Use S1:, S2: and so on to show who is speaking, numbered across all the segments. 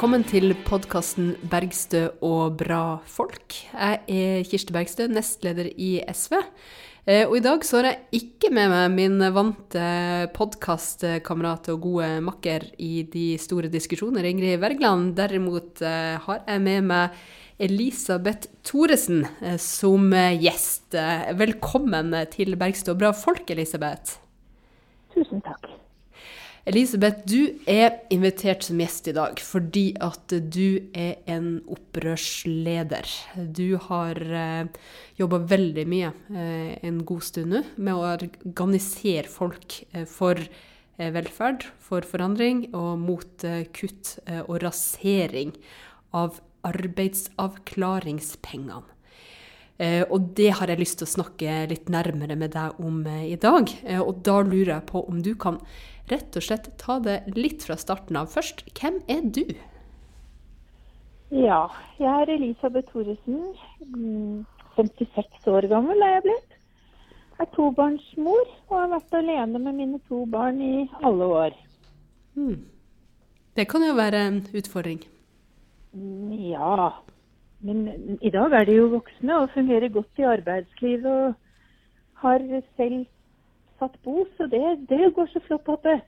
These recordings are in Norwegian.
S1: Velkommen til podkasten 'Bergstø og bra folk'. Jeg er Kirsti Bergstø, nestleder i SV. Eh, og i dag så har jeg ikke med meg min vante podkastkamerat og gode makker i de store diskusjoner, Ingrid Wergeland. Derimot eh, har jeg med meg Elisabeth Thoresen eh, som gjest. Velkommen til Bergstø og bra folk, Elisabeth.
S2: Tusen takk.
S1: Elisabeth, du er invitert som gjest i dag fordi at du er en opprørsleder. Du har eh, jobba veldig mye eh, en god stund nå med å organisere folk eh, for eh, velferd, for forandring og mot eh, kutt eh, og rasering av arbeidsavklaringspengene. Eh, og det har jeg lyst til å snakke litt nærmere med deg om i dag. og da lurer jeg på om du kan rett og slett ta det litt fra starten av først. Hvem er du?
S2: Ja, jeg er Elisabeth Thoresen. 56 mm, år gammel er jeg blitt. Jeg er tobarnsmor og har vært alene med mine to barn i alle år. Hmm.
S1: Det kan jo være en utfordring?
S2: Mm, ja, men i dag er de jo voksne og fungerer godt i arbeidslivet og har selv satt bo, så det, det går så flott det.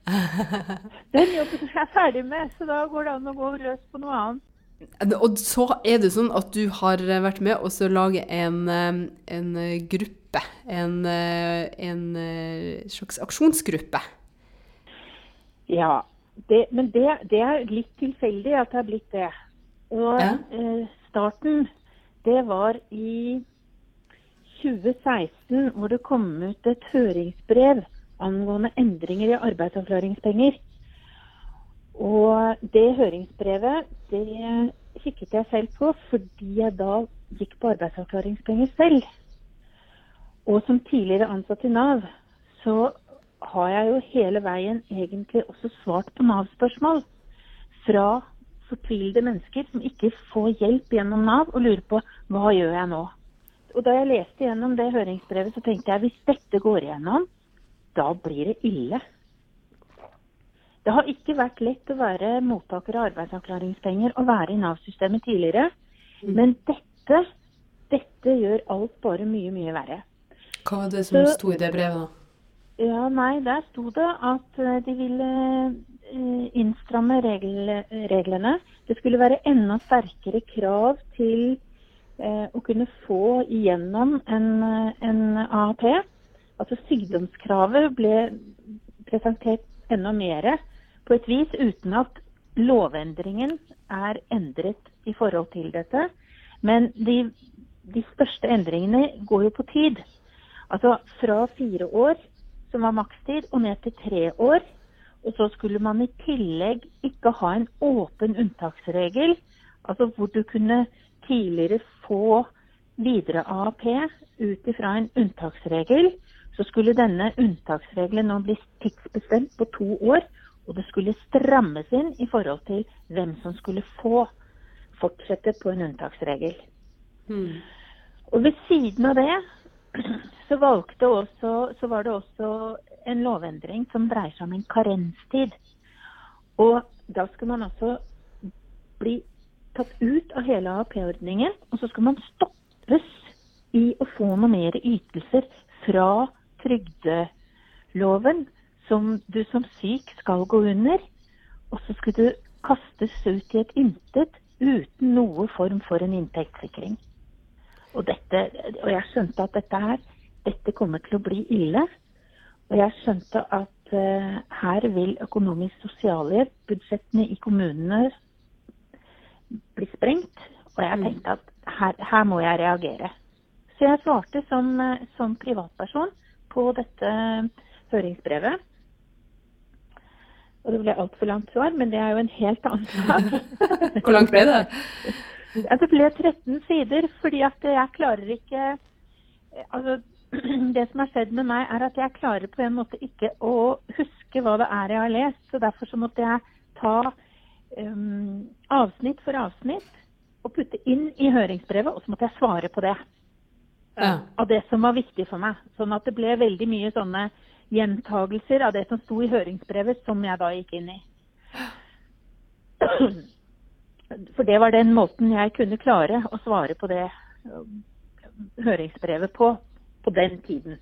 S2: Den jobben er jeg ferdig med, så da går det an å gå løs på noe annet.
S1: Og så er det sånn at du har vært med og lage en, en, gruppe. En, en, slags aksjonsgruppe.
S2: Ja, det, men det, det, er litt tilfeldig at det har blitt det. Og ja. eh, starten, det var i 2016 hvor det kom ut et høringsbrev angående endringer i arbeidsavklaringspenger. Og det høringsbrevet det kikket jeg selv på fordi jeg da gikk på arbeidsavklaringspenger selv. Og som tidligere ansatt i Nav, så har jeg jo hele veien egentlig også svart på Nav-spørsmål fra fortvilede mennesker som ikke får hjelp gjennom Nav, og lurer på hva gjør jeg nå. Og da jeg leste gjennom det høringsbrevet, så tenkte jeg hvis dette går igjennom, da blir det ille. Det har ikke vært lett å være mottaker av arbeidsavklaringspenger og være i Nav-systemet tidligere. Mm. Men dette, dette gjør alt bare mye, mye verre.
S1: Hva var det som så, sto i det brevet, da?
S2: Ja, nei, Der sto det at eh, de ville eh, innstramme reglene. Det skulle være enda sterkere krav til å kunne få igjennom en, en AAP. Altså sykdomskravet ble presentert enda mer på et vis uten at lovendringen er endret i forhold til dette. Men de, de største endringene går jo på tid. Altså fra fire år, som var makstid, og ned til tre år. Og så skulle man i tillegg ikke ha en åpen unntaksregel, altså hvor du kunne tidligere få videre AAP ut ifra en unntaksregel, så skulle denne unntaksregelen nå bli tidsbestemt på to år. Og det skulle strammes inn i forhold til hvem som skulle få fortsette på en unntaksregel. Mm. Og ved siden av det så, også, så var det også en lovendring som dreier seg om en karenstid. Og da skal man altså bli tatt ut av hele AAP-ordningen, og så skal man stoppes i å få noe mer ytelser fra trygdeloven som du som syk skal gå under. Og så skal du kastes ut i et intet uten noe form for en inntektssikring. Og, dette, og jeg skjønte at dette her, dette kommer til å bli ille. Og jeg skjønte at uh, her vil økonomisk sosialhjelp, budsjettene i kommunene bli sprengt. Og jeg mm. tenkte at her, her må jeg reagere. Så jeg svarte som, som privatperson på dette høringsbrevet. Og det ble altfor langt svar, men det er jo en helt annen sak.
S1: Hvor langt ble det?
S2: Ja, det ble 13 sider, fordi at jeg klarer ikke Altså, det som har skjedd med meg, er at jeg klarer på en måte ikke å huske hva det er jeg har lest. Så derfor så måtte jeg ta um, avsnitt for avsnitt og putte inn i høringsbrevet, og så måtte jeg svare på det. Ja. Av det som var viktig for meg. Sånn at det ble veldig mye sånne gjentagelser av det som sto i høringsbrevet, som jeg da gikk inn i. For det var den måten jeg kunne klare å svare på det øh, høringsbrevet på, på den tiden.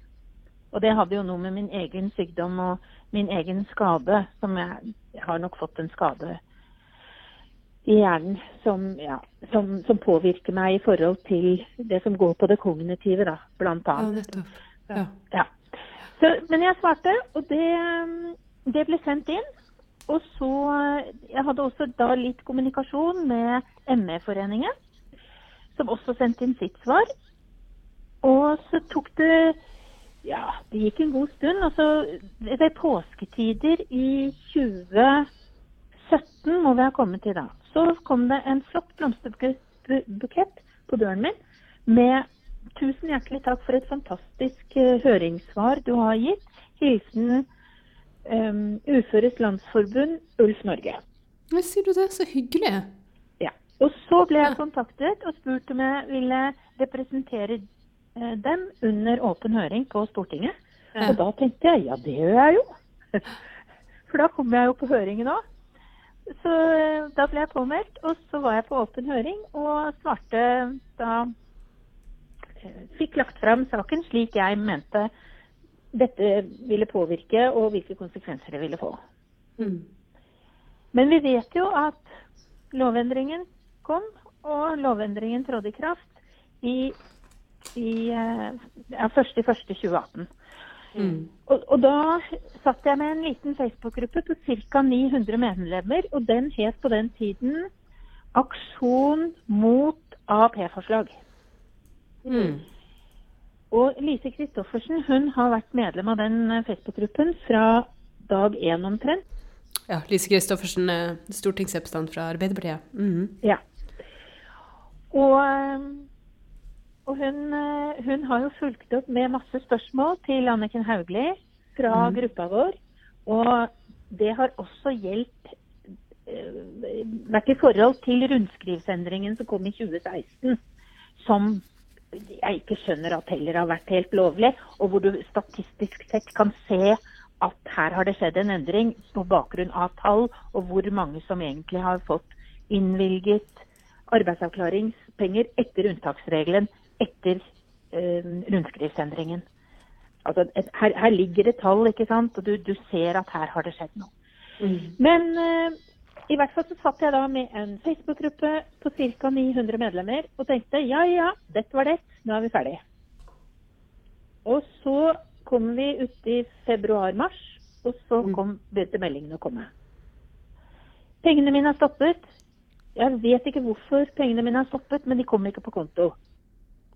S2: Og det hadde jo noe med min egen sykdom og min egen skade, som jeg, jeg har nok fått en skade i hjernen som, ja, som, som, påvirker meg i forhold til det som går på det kognitive, da, blant annet. Ja, ja. Så, men jeg svarte, og det, det ble sendt inn. Og så Jeg hadde også da litt kommunikasjon med ME-foreningen, som også sendte inn sitt svar. Og så tok det Ja, det gikk en god stund. Og så ved påsketider i 2017 må vi ha kommet til da. Så kom det en flott blomsterbukett på døren min med 'Tusen hjertelig takk for et fantastisk uh, høringssvar du har gitt'. Hilsen um, Uføres Landsforbund, Ulf Norge.
S1: Hva sier du det? Så hyggelig.
S2: Ja. Og så ble jeg kontaktet og spurt om jeg ville representere uh, dem under åpen høring på Stortinget. Ja. Og da tenkte jeg ja, det gjør jeg jo. For da kommer jeg jo på høringen òg. Så uh, da ble jeg påmeldt, og så var jeg på åpen høring og svarte da Fikk lagt fram saken slik jeg mente dette ville påvirke, og hvilke konsekvenser det ville få. Mm. Men vi vet jo at lovendringen kom, og lovendringen trådte i kraft i, i første ja, 1.1.2018. Mm. Og, og, da satt jeg med en liten Facebook-gruppe på ca. 900 medlemmer, og den het på den tiden Aksjon mot AAP-forslag. Mm. Og Lise Christoffersen hun har vært medlem av den eh, Facebook-gruppen fra dag én omtrent.
S1: Ja, Lise Christoffersen, stortingsrepresentant fra Arbeiderpartiet. Mm.
S2: Ja. Og, eh, og hun, eh, hun, har jo fulgt opp med masse spørsmål til Anniken Hauglie fra mm. gruppa vår. Og det har også gjeldt vært i forhold til rundskrivsendringen som kom i 2016, som jeg ikke skjønner at heller har vært helt lovlig, og hvor du statistisk sett kan se at her har det skjedd en endring på bakgrunn av tall, og hvor mange som egentlig har fått innvilget arbeidsavklaringspenger etter unntaksregelen etter eh, rundskrivsendringen. Altså, her, her, ligger det tall, ikke sant? og du, du, ser at her har det skjedd noe. Mm. Men eh, i hvert fall så satt jeg da med en Facebook-gruppe på ca. 900 medlemmer og tenkte ja, ja, dette var det. Nå er vi ferdig. Og så kom vi uti februar-mars, og så mm. kom, begynte meldingene å komme. Pengene mine er stoppet. Jeg vet ikke hvorfor pengene mine er stoppet, men de kom ikke på konto.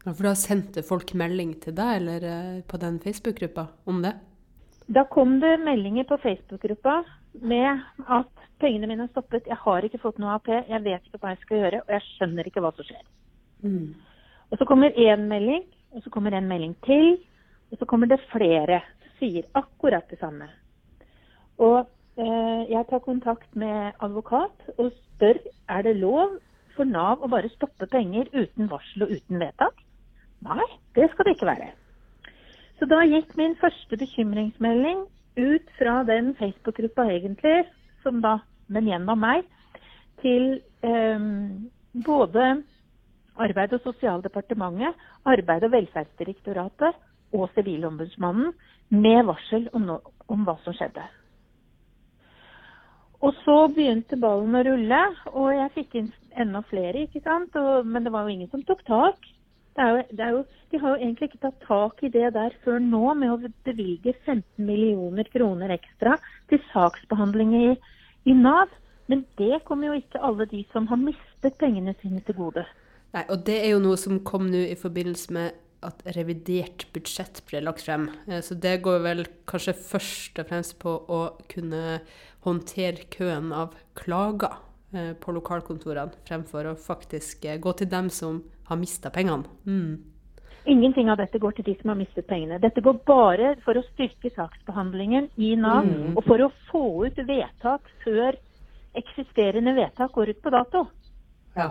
S1: Ja, For da sendte folk melding til deg eller eh, på den Facebook-gruppa om det?
S2: Da kom det meldinger på Facebook-gruppa med at pengene mine er stoppet, jeg har ikke fått noe AP, jeg vet ikke hva jeg skal gjøre, og jeg skjønner ikke hva som skjer. Mm. Og så kommer én melding, og så kommer en melding til, og så kommer det flere som sier akkurat det samme. Og eh, jeg tar kontakt med advokat og spør er det lov for Nav å bare stoppe penger uten varsel og uten vedtak. Nei, det skal det ikke være. Så da gikk min første bekymringsmelding ut fra den Facebook-gruppa egentlig, som da, men gjennom meg, til eh, både Arbeid- og sosialdepartementet, Arbeid- og velferdsdirektoratet og Sivilombudsmannen med varsel om, no om hva som skjedde. Og så begynte ballen å rulle, og jeg fikk inn enda flere, ikke sant. Og, men det var jo ingen som tok tak. Jo, jo, de har jo egentlig ikke tatt tak i det der før nå, med å bevilge 15 millioner kroner ekstra til saksbehandling i, i Nav. Men det kommer jo ikke alle de som har mistet pengene sine til gode.
S1: Nei, og det er jo noe som kom nå i forbindelse med at revidert budsjett ble lagt frem. Eh, så det går vel kanskje først og fremst på å kunne håndtere køen av klager eh, på lokalkontorene, fremfor å faktisk eh, gå til dem som har mista pengene. Mm.
S2: Ingenting av dette går til de som har mistet pengene. Dette går bare for å styrke saksbehandlingen i Nav, mm. og for å få ut vedtak før eksisterende vedtak går ut på dato. Ja.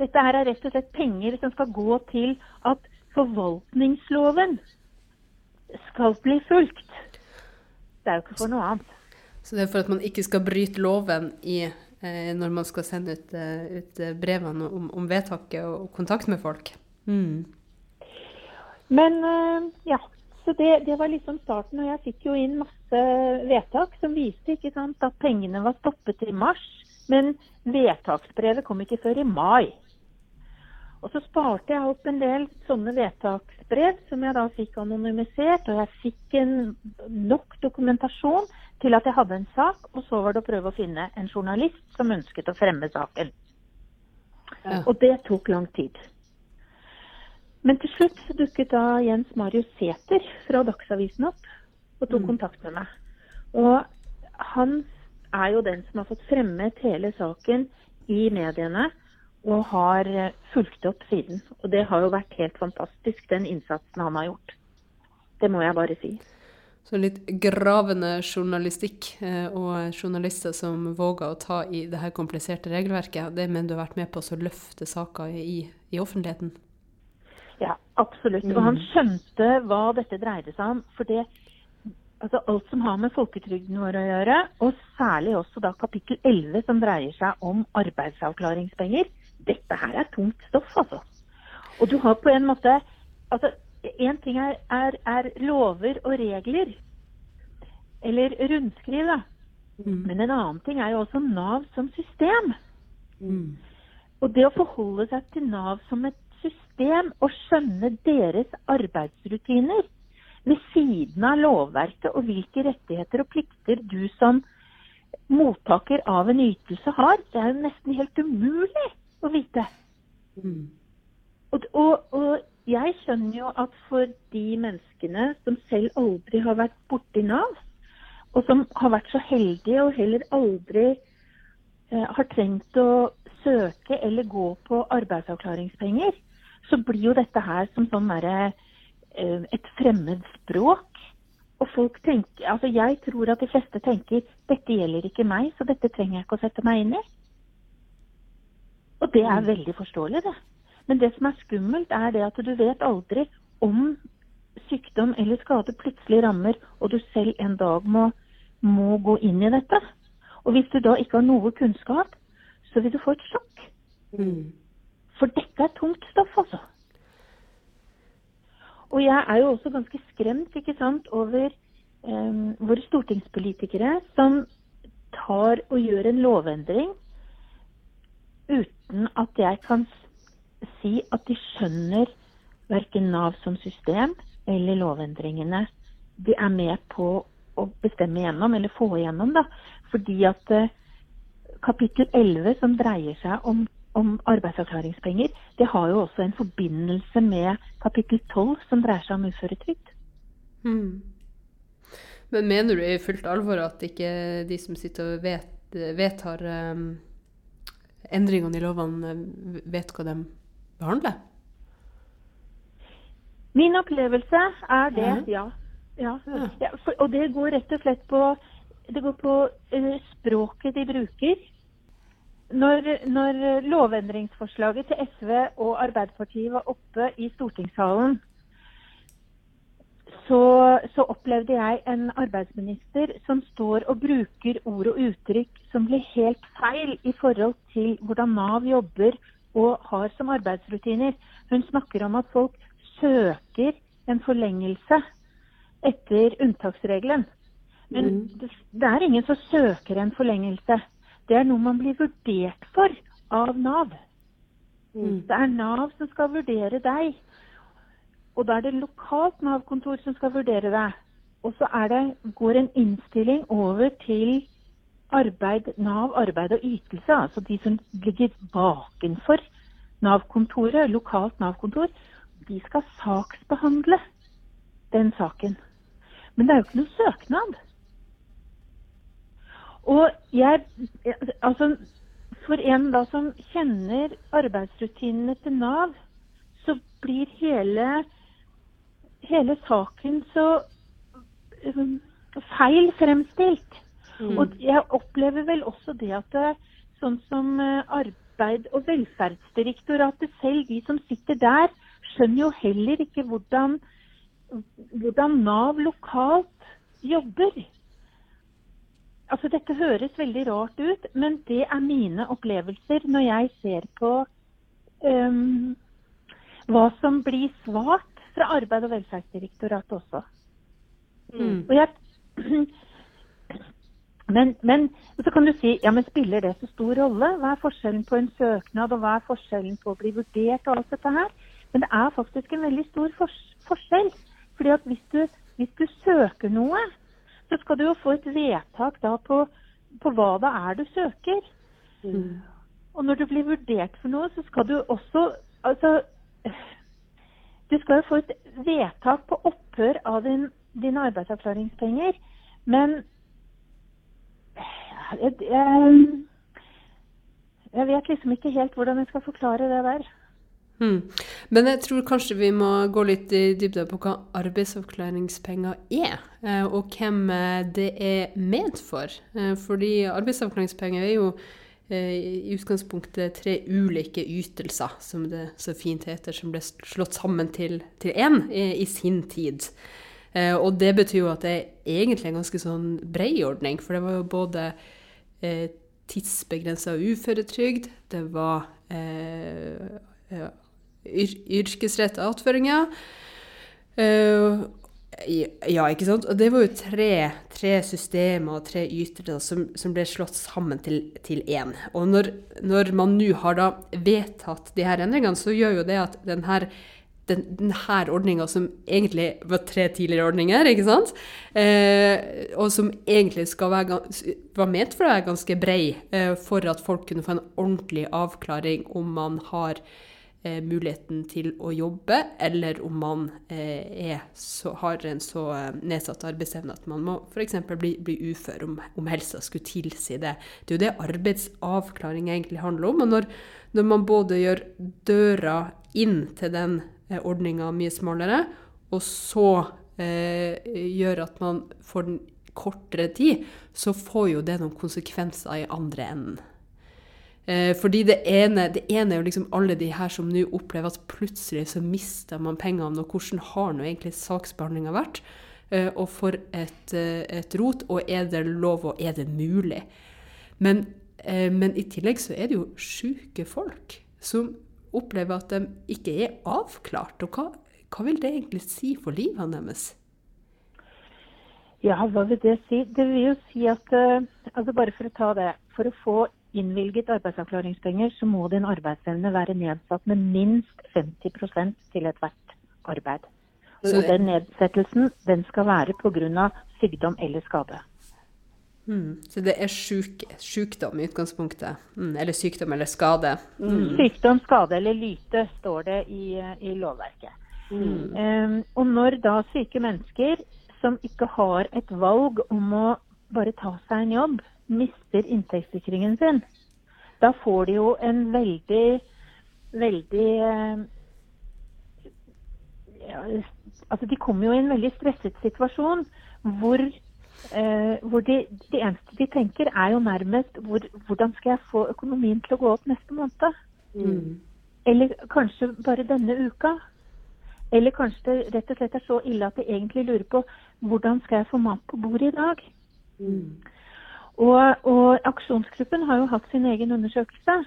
S2: Dette her er rett og slett penger som skal gå til at forvaltningsloven skal bli fulgt. Det er jo ikke for noe annet.
S1: Så det er for at man ikke skal bryte loven i når man skal sende ut, eh, ut brevene om, om, vedtaket og kontakt med folk. Mm.
S2: Men ja, så det, det, var liksom starten. Og jeg fikk jo inn masse vedtak som viste ikke sant, at pengene var stoppet i mars. Men vedtaksbrevet kom ikke før i mai. Og så sparte jeg opp en del sånne vedtaksbrev som jeg da fikk anonymisert. Og jeg fikk en, nok dokumentasjon til at jeg hadde en sak. Og så var det å prøve å finne en journalist som ønsket å fremme saken. Ja. Og det tok lang tid. Men til slutt dukket da Jens Marius Sæther fra Dagsavisen opp og tok mm. kontakt med meg. Og han er jo den som har fått fremmet hele saken i mediene og har eh, fulgt opp siden. Og det har jo vært helt fantastisk, den innsatsen han har gjort. Det må jeg bare si.
S1: Så litt gravende journalistikk eh, og journalister som våger å ta i det her kompliserte regelverket, det mener du har vært med på å løfte saker i, i offentligheten?
S2: Ja, absolutt. Og han mm. skjønte hva dette dreide seg om. For det, altså alt som har med folketrygden vår å gjøre, og særlig også da kapittel 11 som dreier seg om arbeidsavklaringspenger, dette her er tungt stoff, altså. Og du har på en måte altså Én ting er, er, er, lover og regler, eller rundskriv, da. Mm. Men en annen ting er jo også Nav som system. Mm. Og det å forholde seg til Nav som et system og skjønne deres arbeidsrutiner ved siden av lovverket og hvilke rettigheter og plikter du som mottaker av en ytelse har, det er jo nesten helt umulig å vite. Mm. Og, og, og, jeg skjønner jo at for de menneskene som selv aldri har vært borti Nav, og som har vært så heldige og heller aldri eh, har trengt å søke eller gå på arbeidsavklaringspenger, så blir jo dette her som sånn derre eh, et fremmed språk. Og folk tenker, altså Jeg tror at de fleste tenker dette gjelder ikke meg, så dette trenger jeg ikke å sette meg inn i. Og det er mm. veldig forståelig, det. Men det som er skummelt, er det at du vet aldri om sykdom eller skade plutselig rammer, og du selv en dag må, må gå inn i dette. Og hvis du da ikke har noe kunnskap, så vil du få et sjokk. Mm. For dette er tungt stoff, altså. Og jeg er jo også ganske skremt ikke sant, over um, våre stortingspolitikere som tar og gjør en lovendring uten at jeg kan si at de skjønner verken Nav som system eller lovendringene de er med på å bestemme gjennom, eller få igjennom. da, Fordi at uh, kapittel 11, som dreier seg om om arbeidsavklaringspenger, det har jo også en forbindelse med kapittel 12, som dreier seg om uføretrygd.
S1: Mm. Men mener du i fullt alvor at ikke de som sitter og vet, vedtar um, endringene i lovene, vet hva de behandler?
S2: Min opplevelse er det, ja. ja. ja for, og det går rett og slett på, det går på uh, språket de bruker. Når, når, lovendringsforslaget til SV og Arbeiderpartiet var oppe i stortingssalen, så, så, opplevde jeg en arbeidsminister som står og bruker ord og uttrykk som blir helt feil i forhold til hvordan Nav jobber og har som arbeidsrutiner. Hun snakker om at folk søker en forlengelse etter unntaksregelen. Men mm. det, er ingen som søker en forlengelse det er noe man blir vurdert for av Nav. Mm. Det er Nav som skal vurdere deg. Og da er det lokalt Nav-kontor som skal vurdere deg. Og så det, går en innstilling over til arbeid, Nav arbeid og ytelse, altså de som ligger bakenfor Nav-kontoret, lokalt Nav-kontor, de skal saksbehandle den saken. Men det er jo ikke noe søknad. Og jeg Altså, for en da som kjenner arbeidsrutinene til Nav, så blir hele, hele saken så um, feil fremstilt. Mm. Og jeg opplever vel også det at det, sånn som uh, Arbeid- og velferdsdirektoratet selv, de som sitter der, skjønner jo heller ikke hvordan, hvordan Nav lokalt jobber. Altså, dette høres veldig rart ut, men det er mine opplevelser når jeg ser på um, hva som blir svart fra Arbeid- og velferdsdirektoratet også.
S1: Mm.
S2: Og jeg, men, men så kan du si ja, men spiller det så stor rolle? Hva er forskjellen på en søknad, og hva er forskjellen på å bli vurdert og alt dette her? Men det er faktisk en veldig stor fors forskjell. Fordi at hvis du, hvis du søker noe, så skal du jo få et vedtak da på, på hva det er du søker.
S1: Mm.
S2: Og når du blir vurdert for noe, så skal du også Altså Du skal jo få et vedtak på opphør av din, dine arbeidsavklaringspenger. Men jeg, jeg, jeg vet liksom ikke helt hvordan jeg skal forklare det der.
S1: Mm. Men jeg tror kanskje vi må gå litt i dybde på hva arbeidsavklaringspenger er, eh, og hvem eh, det er ment for. Eh, fordi arbeidsavklaringspenger er jo i utgangspunktet tre ulike ytelser, som det så fint heter, som ble slått sammen til én i, i, sin tid. Og det betyr jo at det er egentlig en ganske sånn brei ordning, for det var jo både eh, tidsbegrensa uføretrygd, det var eh, yr yrkesretta attføringer. Uh, ja, ikke sant. Og det var jo tre, tre systemer og tre ytere som, som, ble slått sammen til, til én. Og når, når man nå har da vedtatt de her endringene, så gjør jo det at denne, den, denne ordninga, som egentlig var tre tidligere ordninger, ikke sant, eh, og som egentlig være, var ment for å være ganske brei, eh, for at folk kunne få en ordentlig avklaring om man har eh, muligheten til å jobbe, eller om man eh, så, har en så eh, nedsatt arbeidsevne at man må f.eks. Bli, bli ufør, om, om, helsa skulle tilsi det. Det er jo det arbeidsavklaring egentlig handler om. Og når, når man både gjør døra inn til den ordninga mye smalere, og så eh, gjør at man får den kortere tid, så får jo det noen konsekvenser i andre enden. Eh, fordi det ene, det ene, er jo liksom alle de her som nå opplever at plutselig så mister man pengene, og hvordan har nå egentlig saksbehandlinga vært? Eh, og for et, eh, et, rot, og er det lov, og er det mulig? Men, eh, men i tillegg så er det jo sjuke folk som opplever at de ikke er avklart. Og hva, hva vil det egentlig si for livet deres?
S2: Ja, hva vil det si? Det vil jo si at eh, altså Bare for å ta det. For å få innvilget arbeidsavklaringspenger, så må din arbeidsevne være nedsatt med minst 50% til ethvert arbeid. Så den nedsettelsen den skal være pga. sykdom eller skade.
S1: Mm. Så det er syk, sykdom i utgangspunktet? Mm. Eller sykdom eller skade?
S2: Mm. Sykdom, skade eller lyte står det i, i lovverket. Um, og når da syke mennesker som ikke har et valg om å bare ta seg en jobb, mister inntektssikringen sin, da får de jo en veldig, veldig ja, Altså, de kommer jo i en veldig stresset situasjon hvor, eh, hvor de, de, eneste de tenker, er jo nærmest hvor, hvordan skal jeg få økonomien til å gå opp neste måned? Mm. Eller kanskje bare denne uka? Eller kanskje det rett og slett er så ille at de egentlig lurer på hvordan skal jeg få mat på bordet i dag? Mm. Og, og, aksjonsgruppen har jo hatt sin egen undersøkelse.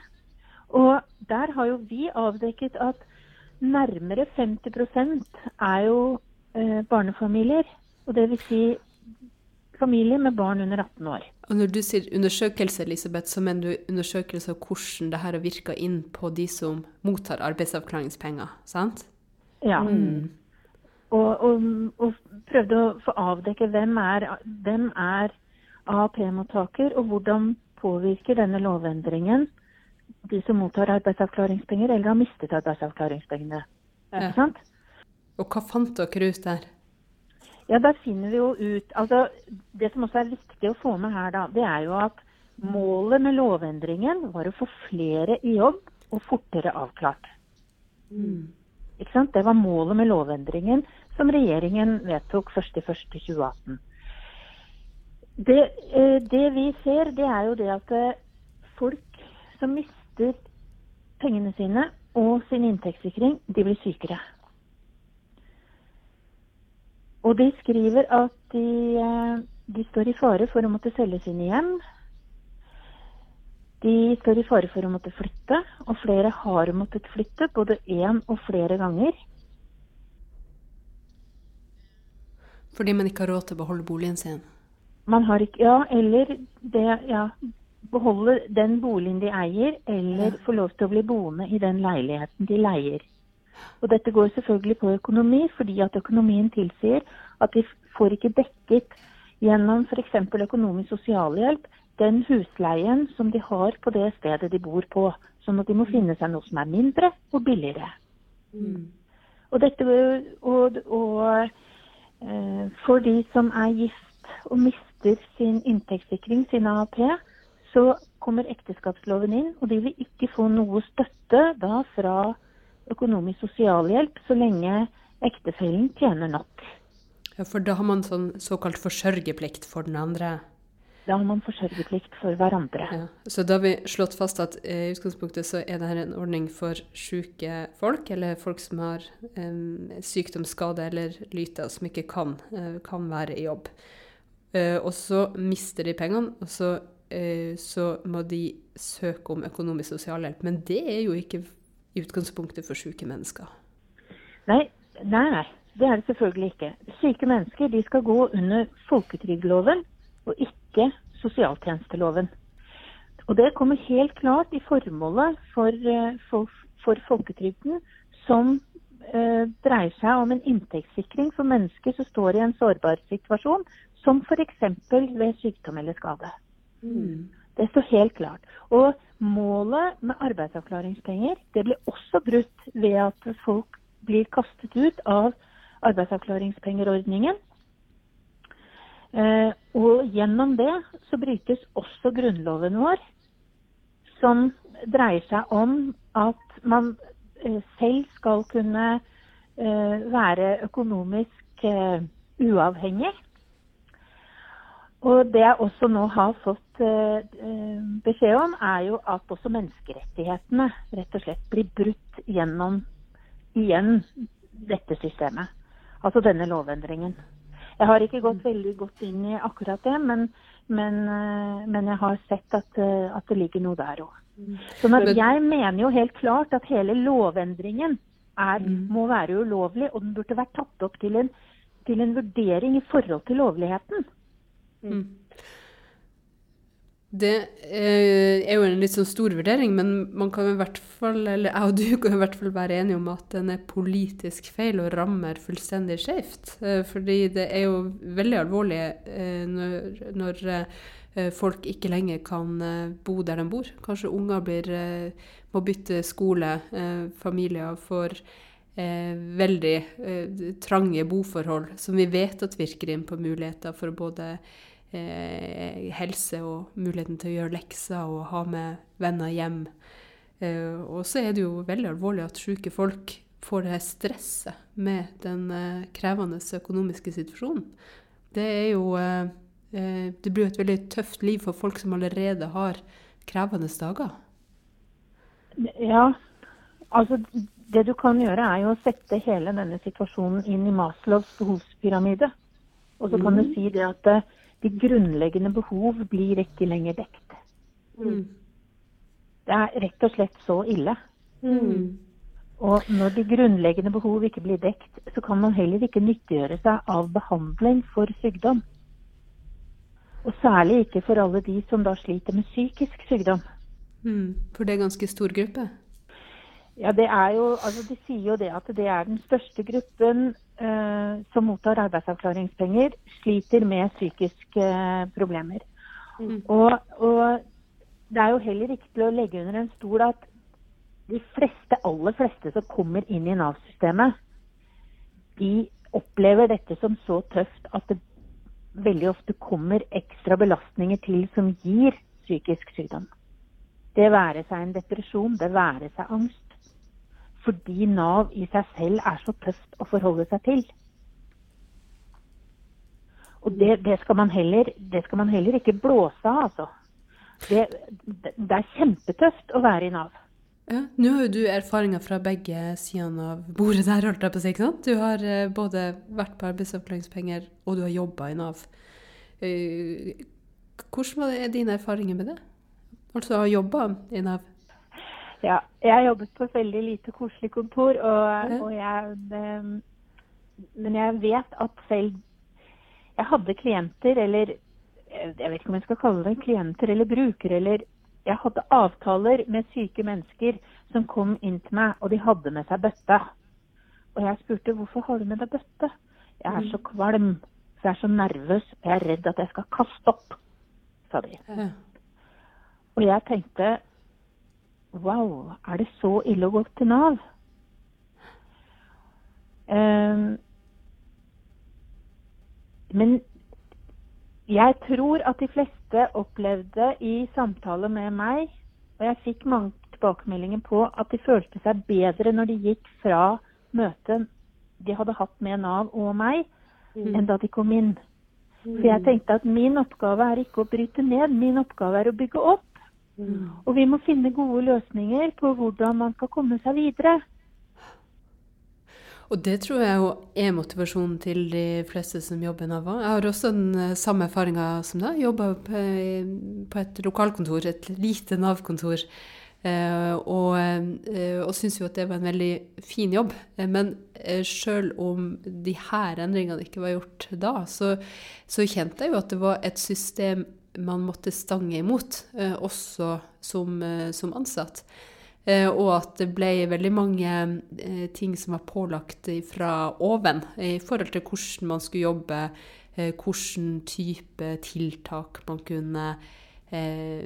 S2: Og der har jo vi avdekket at nærmere 50% er jo eh, barnefamilier. Og det vil si familier med barn under 18 år.
S1: Og når du sier undersøkelse, Elisabeth, så mener du undersøkelse av hvordan det her har virka inn på de som mottar arbeidsavklaringspenger, sant?
S2: Ja. Mm. Og, og, og, prøvde å få avdekke hvem er, hvem er AAP-mottaker, og hvordan påvirker denne lovendringen de som mottar arbeidsavklaringspenger eller har mistet arbeidsavklaringspengene. Ja.
S1: Og hva fant dere ut der?
S2: Ja, Der finner vi jo ut altså Det som også er viktig å få med her, da, det er jo at målet med lovendringen var å få flere i jobb og fortere avklart. Mm. Ikke sant? Det var målet med lovendringen som regjeringen vedtok 1.1.2018. Det, eh, det, vi ser, det er jo det at eh, folk som mister pengene sine og sin inntektssikring, de blir sykere. Og de skriver at de, eh, de står i fare for å måtte selge sine hjem. De står i fare for å måtte flytte, og flere har måttet flytte både én og flere ganger.
S1: Fordi man ikke har råd til å beholde boligen sin?
S2: Man har ikke Ja, eller det Ja, beholde den boligen de eier, eller få lov til å bli boende i den leiligheten de leier. Og dette går selvfølgelig på økonomi, fordi at økonomien tilsier at de får ikke dekket gjennom f.eks. økonomisk sosialhjelp den husleien som de har på det stedet de bor på. Sånn at de må finne seg noe som er mindre og billigere.
S1: Mm.
S2: Og, dette, og, og eh, for de som er gift og mister sin inntektssikring, sin AAP, så kommer ekteskapsloven inn, og de vil ikke få noe støtte da fra økonomisk sosialhjelp så lenge ektefellen tjener nok.
S1: Ja, For da har man sånn såkalt forsørgerplikt for den andre?
S2: Da har man forsørgerplikt for hverandre.
S1: Ja. Så da har vi slått fast at eh, i utgangspunktet så er dette en ordning for syke folk, eller folk som har um, sykdomsskade eller lyte, og som ikke kan, uh, kan være i jobb. Uh, og så mister de pengene, og så, uh, så må de søke om økonomisk sosialhjelp. Men det er jo ikke utgangspunktet for syke mennesker.
S2: Nei, nei, det er det selvfølgelig ikke. Syke mennesker de skal gå under folketrygdloven og ikke sosialtjenesteloven. Og Det kommer helt klart i formålet for, for, for folketrygden, som eh, dreier seg om en inntektssikring for mennesker som står i en sårbar situasjon, som f.eks. ved sykdom eller skade.
S1: Mm.
S2: Det står helt klart. Og målet med arbeidsavklaringspenger det blir også brutt ved at folk blir kastet ut av arbeidsavklaringspengerordningen. Eh, og gjennom det så brytes også grunnloven vår, som dreier seg om at man eh, selv skal kunne eh, være økonomisk uavhengig. Og det jeg også nå har fått eh, eh, beskjed om, er jo at også menneskerettighetene rett og slett blir brutt gjennom igjen dette systemet. Altså denne lovendringen. Jeg har ikke gått veldig godt inn i akkurat det, men, men, eh, men jeg har sett at, at, det ligger noe der òg. Sånn at jeg mener jo helt klart at hele lovendringen er, må være ulovlig, og den burde vært tatt opp til en, til en vurdering i forhold til lovligheten.
S1: Mm. Det eh, er jo en litt sånn stor vurdering, men man kan i hvert fall, eller jeg og du kan i hvert fall være enige om at den er politisk feil og rammer fullstendig skjevt. Eh, fordi det er jo veldig alvorlig eh, når, når folk ikke lenger kan bo der de bor. Kanskje unger blir, må bytte skole, familier får veldig trange boforhold, som vi vet at virker inn på muligheter for både eh, helse og muligheten til å gjøre lekser og ha med venner hjem. Eh, og så er det jo veldig alvorlig at syke folk får det stresset med den eh, krevende økonomiske situasjonen. Det er jo eh, eh, Det blir jo et veldig tøft liv for folk som allerede har krevende dager.
S2: Ja, altså det du kan gjøre er jo å sette hele denne situasjonen inn i Maslows behovspyramide. Og så kan du si det at de grunnleggende behov blir ikke lenger dekt.
S1: Mm.
S2: Det er rett og slett så ille.
S1: Mm.
S2: Og når de grunnleggende behov ikke blir dekt, så kan man heller ikke nyttiggjøre seg av behandling for sykdom. Og særlig ikke for alle de som da sliter med psykisk sykdom.
S1: Mm. For det er ganske stor gruppe?
S2: Ja, det er jo, altså De sier jo det at det er den største gruppen eh, som mottar arbeidsavklaringspenger, sliter med psykiske eh, problemer.
S1: Mm.
S2: Og, og, det er jo heller ikke til å legge under en stol at de fleste, aller fleste som kommer inn i Nav-systemet, de opplever dette som så tøft at det veldig ofte kommer ekstra belastninger til som gir psykisk sykdom. Det være seg en depresjon, det være seg angst fordi Nav i seg selv er så tøft å forholde seg til. Og det, det, skal, man heller, det skal man heller ikke blåse av, altså. Det, det, er kjempetøft å være i Nav.
S1: Ja, Nå har jo du erfaringer fra begge sidene av bordet der, holdt jeg på å si. ikke sant? Du har eh, både vært på arbeidsavklaringspenger, og du har jobba i Nav. hvordan er dine erfaringer med det? Altså å ha jobba i Nav?
S2: Ja, jeg har jobbet på et veldig lite koselig kontor, og, og jeg Men jeg vet at selv Jeg hadde klienter, eller jeg vet ikke om jeg skal kalle det klienter eller brukere, eller jeg hadde avtaler med syke mennesker som kom inn til meg, og de hadde med seg bøtte. Og jeg spurte hvorfor har du med deg bøtte? Jeg er så kvalm, for jeg er så nervøs, og jeg er redd at jeg skal kaste opp, sa de. Og jeg tenkte wow, er det så ille å gå til Nav? Um, men jeg tror at de fleste opplevde i samtale med meg, og jeg fikk mange tilbakemeldinger på at de følte seg bedre når de gikk fra møtet de hadde hatt med Nav og meg,
S1: Mm.
S2: enn da de kom inn. For jeg tenkte at min oppgave er ikke å bryte ned, min oppgave er å bygge opp.
S1: Mm.
S2: Og vi må finne gode løsninger på hvordan man skal komme seg videre.
S1: Og det tror jeg jo er motivasjonen til de fleste som jobber i Nav. Jeg har også den eh, samme erfaringa som deg. Jobba på på et lokalkontor, et lite Nav-kontor. Eh, og eh, og syns jo at det var en veldig fin jobb. Eh, Men eh, sjøl om de her endringene ikke var gjort da, så, så kjente jeg jo at det var et system man måtte stange imot, eh, også som, eh, som ansatt. Eh, og at det ble veldig mange ting som var pålagt fra oven i forhold til hvordan man skulle jobbe, hvilken type tiltak man kunne eh,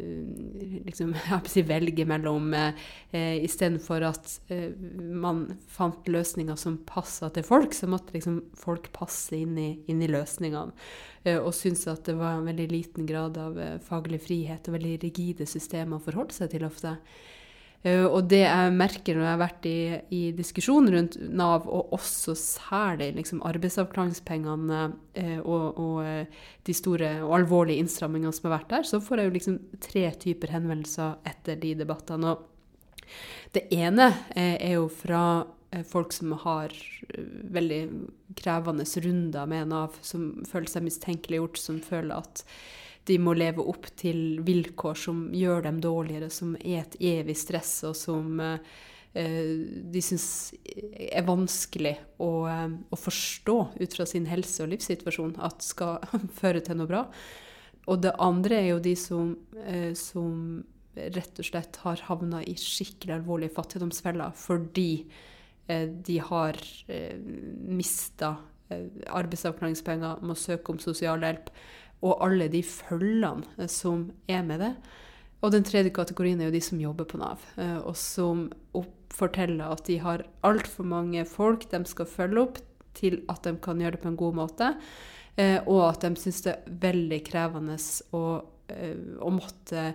S1: liksom, si velge mellom, eh, istedenfor at eh, man fant løsninger som passa til folk, så måtte liksom folk passe inn i, inn i løsningene. Eh, og syntes at det var en veldig liten grad av eh, faglig frihet og veldig rigide systemer å forholde seg til ofte. Eh, og det jeg merker når jeg har vært i, i diskusjon rundt Nav, og også særlig liksom arbeidsavklaringspengene eh, og, og eh, de store og alvorlige innstrammingene som har vært der, så får jeg jo liksom tre typer henvendelser etter de debattene. Og det ene er jo fra folk som har veldig krevende runder med Nav, som føler seg mistenkeliggjort, som føler at de må leve opp til vilkår som gjør dem dårligere, som er et evig stress, og som eh, de syns er vanskelig å, eh, å, forstå ut fra sin helse- og livssituasjon at skal føre til noe bra. Og det andre er jo de som, eh, som rett og slett har havna i skikkelig alvorlige fattigdomsfeller fordi de har mista arbeidsavklaringspenger, må søke om sosialhjelp og alle de følgene eh, som er med det. Og den tredje kategorien er jo de som jobber på Nav, eh, og som forteller at de har altfor mange folk de skal følge opp til at de kan gjøre det på en god måte, eh, og at de syns det er veldig krevende å, å måtte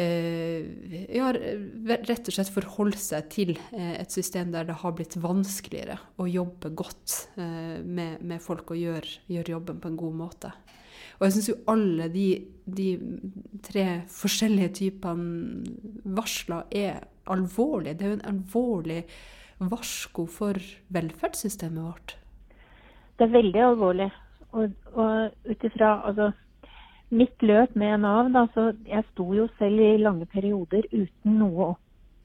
S1: ja, rett og slett forholde seg til et system der det har blitt vanskeligere å jobbe godt med, med folk og gjøre, gjøre jobben på en god måte. Og jeg syns jo alle de, de, tre forskjellige typene varsler er alvorlige. Det er jo en alvorlig varsko for velferdssystemet vårt.
S2: Det er veldig alvorlig. Og, og ut ifra altså, mitt løp med Nav, da, så jeg sto jo selv i lange perioder uten noe,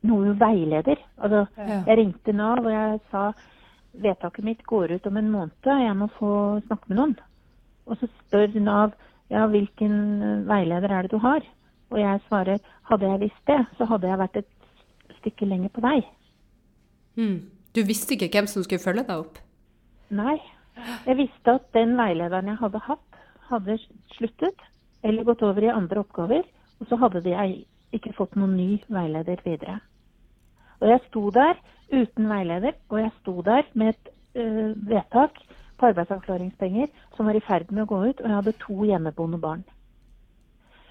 S2: noe veileder. Altså,
S1: Ja.
S2: jeg ringte Nav og jeg sa vedtaket mitt går ut om en måned, jeg må få snakke med noen. Og så spør Nav ja, hvilken eh, veileder er det du har? Og jeg svarer hadde jeg visst det, så hadde jeg vært et stykke lenger på vei.
S1: Mm. Du visste ikke hvem som skulle følge deg opp?
S2: Nei. Jeg visste at den veilederen jeg hadde hatt, hadde sluttet eller gått over i andre oppgaver. Og så hadde jeg ikke fått noen ny veileder videre. Og jeg sto der uten veileder, og jeg sto der med et øh, vedtak på arbeidsavklaringspenger som var i ferd med å gå ut, og jeg hadde to hjemmeboende barn.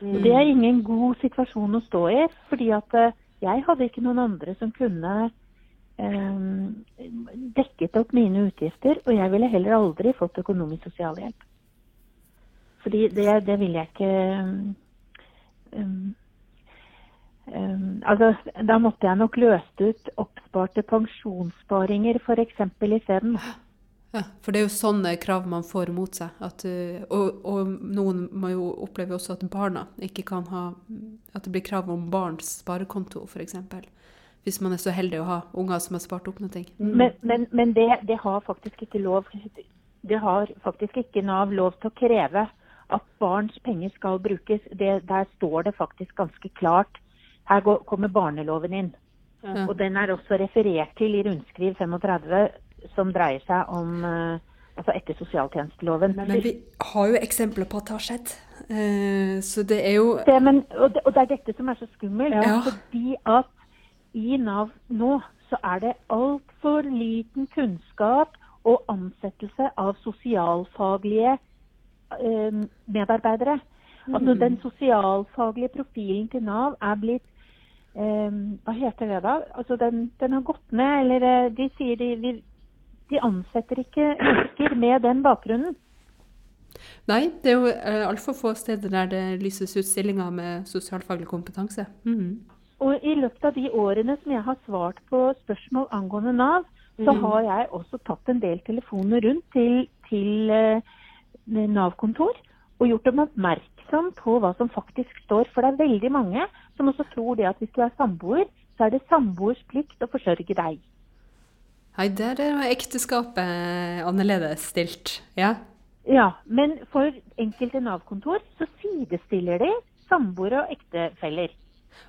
S2: Mm. Det er ingen god situasjon å stå i, fordi at øh, jeg hadde ikke noen andre som kunne eh, dekket opp mine utgifter, og jeg ville heller aldri fått økonomisk sosialhjelp. Fordi det, det ville jeg ikke um, um, Altså, da måtte jeg nok løst ut oppsparte pensjonssparinger f.eks. isteden.
S1: Ja, for det er jo sånne krav man får mot seg. At, uh, og, og, noen må jo oppleve også at barna ikke kan ha At det blir krav om barns sparekonto, f.eks. Hvis man er så heldig å ha unger som har spart opp noe.
S2: Mm. Men, men, men det, det, har faktisk ikke lov Det har faktisk ikke Nav lov til å kreve at barns penger skal brukes. Det, der står det faktisk ganske klart. Her går, kommer barneloven inn. Ja. Og den er også referert til i rundskriv 35 som dreier seg om uh, altså etter sosialtjenesteloven.
S1: Men vi har jo eksempler på at det har skjedd. Uh, så det er jo
S2: det, men, og, det, og, det, er dette som er så skummelt. Ja. Fordi at i Nav nå så er det altfor liten kunnskap og ansettelse av sosialfaglige eh, medarbeidere. Altså Den sosialfaglige profilen til Nav er blitt hva heter det da? Altså den, den, har gått ned, eller de sier de, vi, de ansetter ikke mennesker med den bakgrunnen.
S1: Nei, det er jo uh, altfor få steder der det lyses ut stillinger med sosialfaglig kompetanse. Mm.
S2: Og i løpet av de årene som jeg har svart på spørsmål angående Nav, så mm. har jeg også tatt en del telefoner rundt til, til uh, Nav-kontor og gjort dem oppmerksom på hva som faktisk står. For det er veldig mange som også tror det at hvis du er samboer, så er det samboers plikt å forsørge deg.
S1: Nei, der er ekteskapet annerledes stilt. Ja.
S2: ja, men for enkelte Nav-kontor så sidestiller de samboere og ektefeller.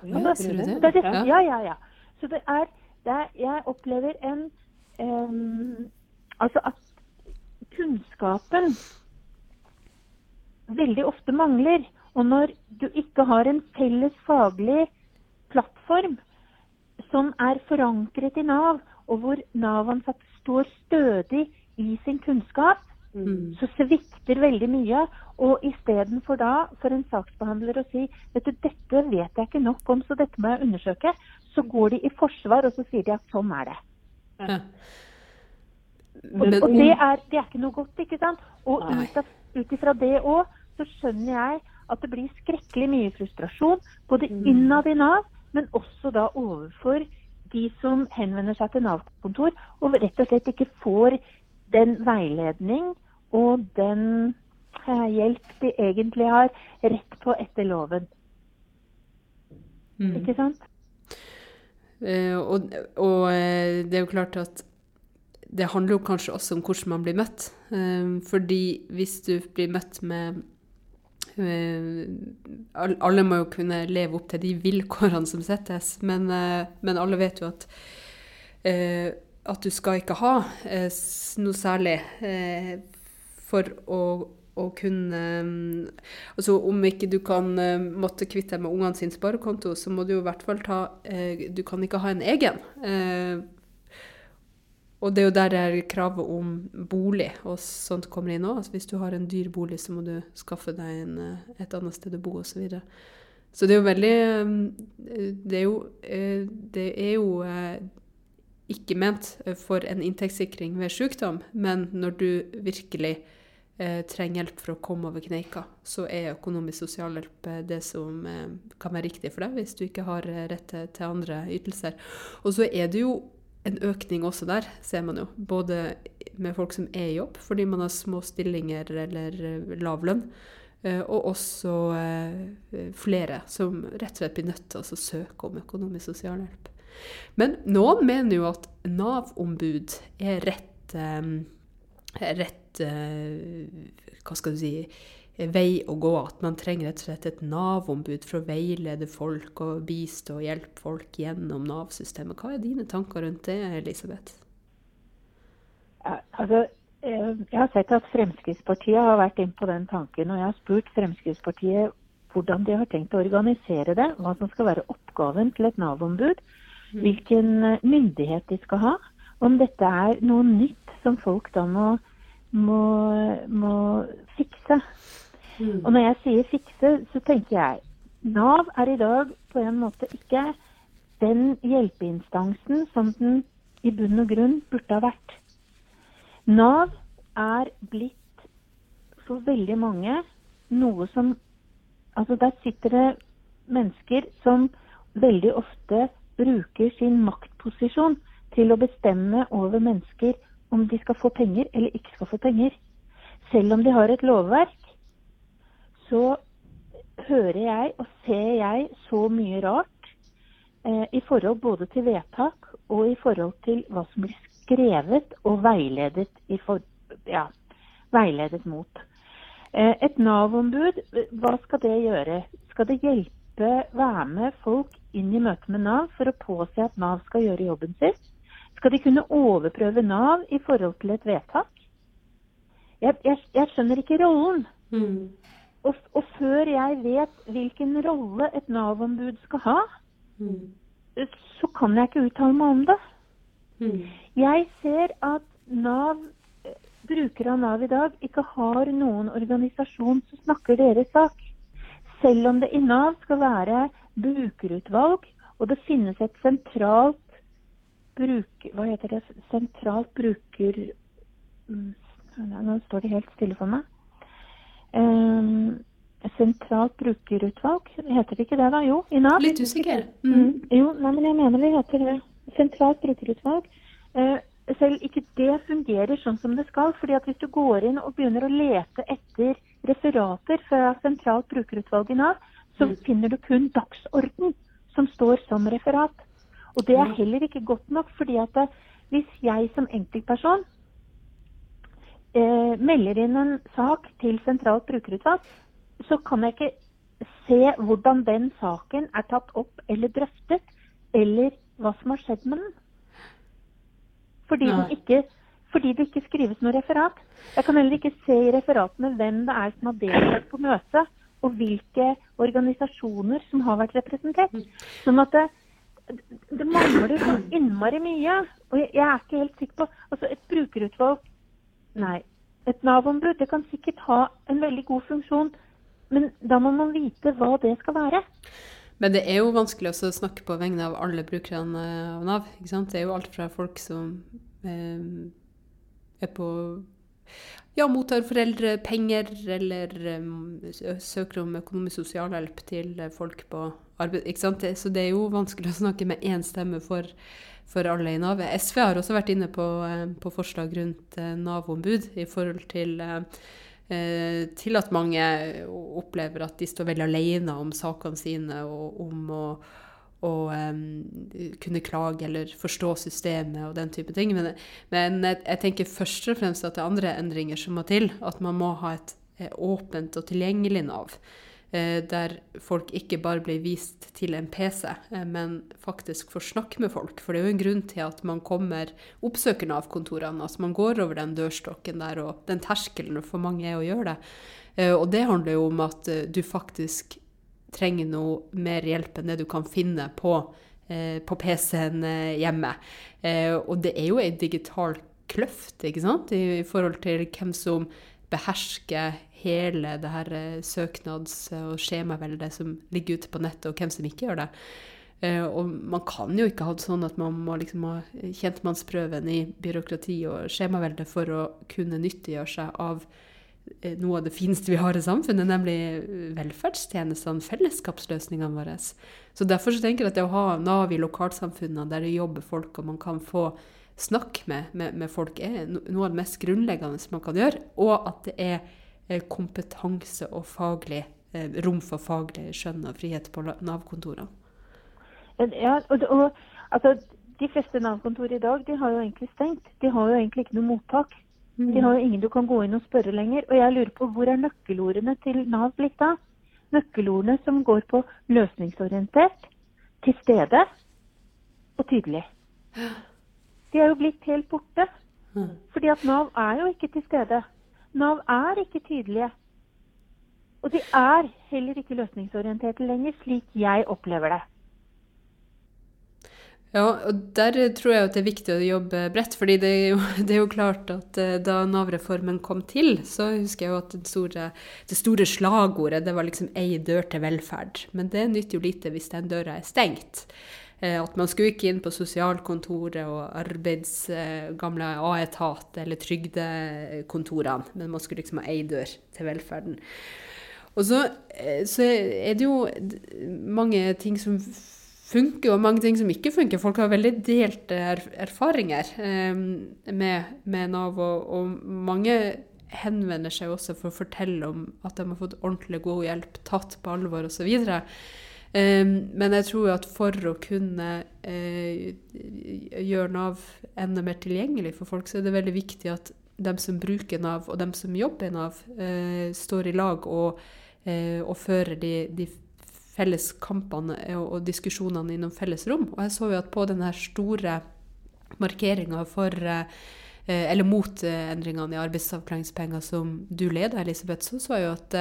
S1: Ja, det,
S2: det, det, ja, ja, ja. Så det er, det er Jeg opplever en um, Altså at kunnskapen veldig ofte mangler. Og når du ikke har en felles faglig plattform som er forankret i Nav, og hvor Nav-ansatte står stødig i sin kunnskap, mm. så svikter veldig mye. Og istedenfor da for en saksbehandler å si vet du, dette vet jeg ikke nok om, så dette må jeg undersøke, så går de i forsvar og så sier de at sånn er det. Ja. Og, og det, er, det, er, ikke noe godt, ikke sant? Og ut ifra det òg, så skjønner jeg at det blir skrekkelig mye frustrasjon, både mm. innad i Nav, men også da overfor de som henvender seg til Nav-kontor og rett og slett ikke får den veiledning og den eh, hjelp de egentlig har rett på etter loven. Mm. Ikke sant?
S1: Uh, og, og uh, det er jo klart at det handler jo kanskje også om hvordan man blir møtt. Uh, fordi hvis du blir møtt med Eh, alle må jo kunne leve opp til de vilkårene som settes, men, eh, men alle vet jo at, eh, at du skal ikke ha noe særlig for å, å kunne Altså om ikke du kan måtte kvitte deg med ungene sin sparekonto, så må du jo i hvert fall ta Du kan ikke ha en egen og det er jo der er kravet om bolig og sånt kommer inn òg. Altså hvis du har en dyr bolig, så må du skaffe deg en, eh, et annet sted å bo osv. Så, videre. så det er jo veldig eh, Det er jo, eh, det er jo ikke ment for en inntektssikring ved sykdom, men når du virkelig trenger hjelp for å komme over kneika, så er økonomisk sosialhjelp det som kan være riktig for deg hvis du ikke har rett til andre ytelser. Og så er det jo en økning også der, ser man jo. Både med folk som er i jobb fordi man har små stillinger eller eh, lav lønn, eh, og også eh, flere som rett og slett blir nødt til å søke om økonomisk sosialhjelp. Men noen mener jo at Nav-ombud er rett, rett Hva skal du si vei å gå. At man trenger rett og slett et Nav-ombud for å veilede folk og bistå og hjelpe folk gjennom Nav-systemet. Hva er dine tanker rundt det, Elisabeth?
S2: Ja, altså, eh, jeg har sett at Fremskrittspartiet har vært inn på den tanken. Og jeg har spurt Fremskrittspartiet hvordan de har tenkt å organisere det. Hva som skal være oppgaven til et Nav-ombud. Mm. Hvilken eh, myndighet de skal ha. Om dette er noe nytt som folk da må, må, må fikse. Mm. Og når jeg sier fikse, så tenker jeg Nav er i dag på en måte ikke den hjelpeinstansen som den i bunn og grunn burde ha vært. Nav er blitt for veldig mange noe som Altså, der sitter det mennesker som veldig ofte bruker sin maktposisjon til å bestemme over mennesker om de skal få penger eller ikke skal få penger. Selv om de har et lovverk, så hører jeg og ser jeg så mye rart eh, i forhold både til vedtak og i forhold til hva som blir skrevet og veiledet, for, ja, veiledet mot. Eh, et Nav-ombud, hva skal det gjøre? Skal det hjelpe, være med folk inn i møte med Nav for å påse at Nav skal gjøre jobben sin? Skal de kunne overprøve Nav i forhold til et vedtak? Jeg, jeg, jeg skjønner ikke rollen. Mm. Og, og, før jeg vet hvilken rolle et Nav-ombud skal ha, mm. så kan jeg ikke uttale meg om det. Mm. Jeg ser at Nav, brukere av Nav i dag ikke har noen organisasjon som snakker deres sak. Selv om det i Nav skal være brukerutvalg, og det finnes et sentralt bruk, hva heter det, sentralt bruker... Mm, nå står det helt stille for meg. Um, sentralt brukerutvalg, heter det ikke det da? Jo, i Nav.
S1: Litt usikker.
S2: Mm. Mm. Jo, nei, men jeg mener det heter det. Sentralt brukerutvalg. Eh, selv ikke det fungerer sånn som det skal. fordi at hvis du går inn og begynner å lete etter referater fra sentralt brukerutvalg i Nav, så mm. finner du kun dagsorden som står som referat. Og det er heller ikke godt nok, fordi at det, hvis jeg som enkeltperson eh, melder inn en sak til sentralt brukerutvalg, så kan jeg ikke se hvordan den saken er tatt opp eller drøftet, eller hva som har skjedd med den. Fordi, ikke, fordi, det ikke skrives noe referat. Jeg kan heller ikke se i referatene hvem det er som har deltatt på møtet, og hvilke organisasjoner som har vært representert. Sånn at det, det mangler så innmari mye. Og jeg, jeg, er ikke helt sikker på Altså, et brukerutvalg Nei. Et Nav-ombud kan sikkert ha en veldig god funksjon, men da må man vite hva det skal være.
S1: Men det er jo vanskelig å snakke på vegne av alle brukerne av Nav. ikke sant? Det er jo alt fra folk som eh, er på ja, mottar foreldrepenger eller um, søker om økonomisk sosialhjelp til folk på arbeid. Ikke sant? Så det er jo vanskelig å snakke med én stemme for, for alle i Nav. SV har også vært inne på, på forslag rundt Nav-ombud i forhold til, til at mange opplever at de står veldig alene om sakene sine og om å og um, kunne klage eller forstå systemet og den type ting. Men, men jeg, jeg, tenker først og fremst at det er andre endringer som må til. At man må ha et eh, åpent og tilgjengelig Nav. Eh, der folk ikke bare blir vist til en PC, eh, men faktisk får snakke med folk. For det er jo en grunn til at man kommer, oppsøker Nav-kontorene. Altså man går over den dørstokken der, og den terskelen for mange er å gjøre det. Eh, og det handler jo om at du faktisk trenger noe mer hjelp enn det du kan finne på, på PC-en hjemme. Og det er jo ei digital kløft ikke sant? I forhold til hvem som behersker hele det her eh, søknads- og skjemaveldet som ligger ute på nettet, og hvem som ikke gjør det. Uh, og man kan jo ikke ha det sånn at man må liksom ha kjentmannsprøven i byråkrati og skjemavelde for å kunne nyttiggjøre seg av Eh, noe av det fineste vi har i samfunnet, nemlig velferdstjenestene, fellesskapsløsningene våre. Så Derfor så tenker jeg at det å ha Nav i lokalsamfunnene der det jobber folk, og man kan få snakke med, med, med, folk, er noe av det mest grunnleggende man kan gjøre. Og at det er eh, kompetanse og faglig, eh, rom for faglig skjønn og frihet på Nav-kontorene.
S2: Ja, og, og altså, De fleste Nav-kontor i dag de har jo egentlig stengt. De har jo egentlig ikke noe mottak. Mm. De har jo ingen du kan gå inn og spørre lenger. Og jeg lurer på hvor er nøkkelordene til Nav blitt av? Nøkkelordene som går på løsningsorientert, til stede og tydelig. De er jo blitt helt borte. Fordi at Nav er jo ikke til stede. Nav er ikke tydelige. Og de er heller ikke løsningsorienterte lenger, slik jeg opplever det.
S1: Ja, og der tror jeg at det er viktig å jobbe bredt. fordi det er jo, det er jo klart at eh, da Nav-reformen kom til, så husker jeg jo at det store, det store slagordet det var liksom 'ei dør til velferd'. Men det nytter jo lite hvis den døra er stengt. Eh, at man skulle ikke inn på sosialkontoret og arbeids eh, gamle A-etat eller trygdekontorene, men man skulle liksom ha ei dør til velferden. Og så, så er det jo mange ting som funker og mange ting som ikke funker. Folk har veldig delte er erfaringer eh, med, med, Nav, og, og, mange henvender seg også for å fortelle om at de har fått ordentlig god hjelp, tatt på alvor osv. Men jeg tror at for å kunne uh, gjøre Nav enda mer tilgjengelig for folk, så er det veldig viktig at dem som bruker Nav, og dem som jobber i Nav, uh, står i lag og, uh, og fører de, de felles kampene og, diskusjonene innom felles rom. Og jeg så jo at på denne store markeringa for eller mot endringene i arbeidsavklaringspenger som du leder, Elisabeth, så så jeg jo at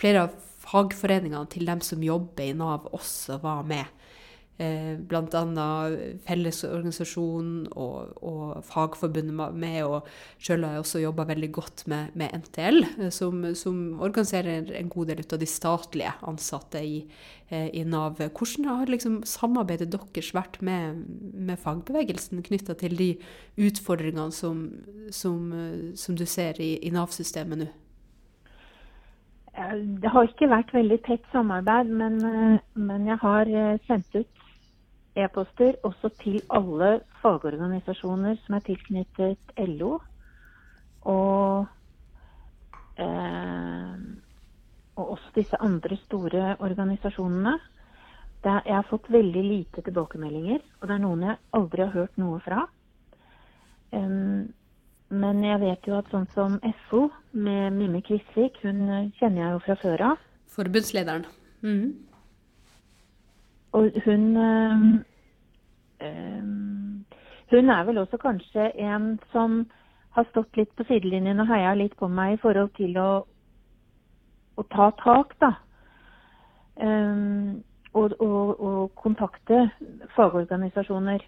S1: flere av fagforeningene til dem som jobber i Nav, også var med. Eh, Bl.a. Fellesorganisasjonen og, og Fagforbundet med, og sjøl har jeg også jobba veldig godt med, med NTL, eh, som, som, organiserer en god del av de statlige ansatte i, eh, i Nav. Hvordan har liksom samarbeidet deres vært med, med fagbevegelsen knytta til de utfordringene som, som, som du ser i, i Nav-systemet nå?
S2: Det har ikke vært veldig tett samarbeid, men, eh, men jeg har eh, sendt ut e-poster også til alle fagorganisasjoner som er tilknyttet LO. Og, eh, og også disse andre store organisasjonene. Er, jeg har fått veldig lite tilbakemeldinger, og det er noen jeg aldri har hørt noe fra. Um, men jeg vet jo at sånn som FO med Mimmi Kvisvik, hun eh, kjenner jeg jo fra før av.
S1: Forbundslederen. Mm.
S2: Og hun øh, øh, Hun er vel også kanskje en som har stått litt på sidelinjen og heia litt på meg i forhold til å, å ta tak, da. Um, og, og, og, kontakte fagorganisasjoner.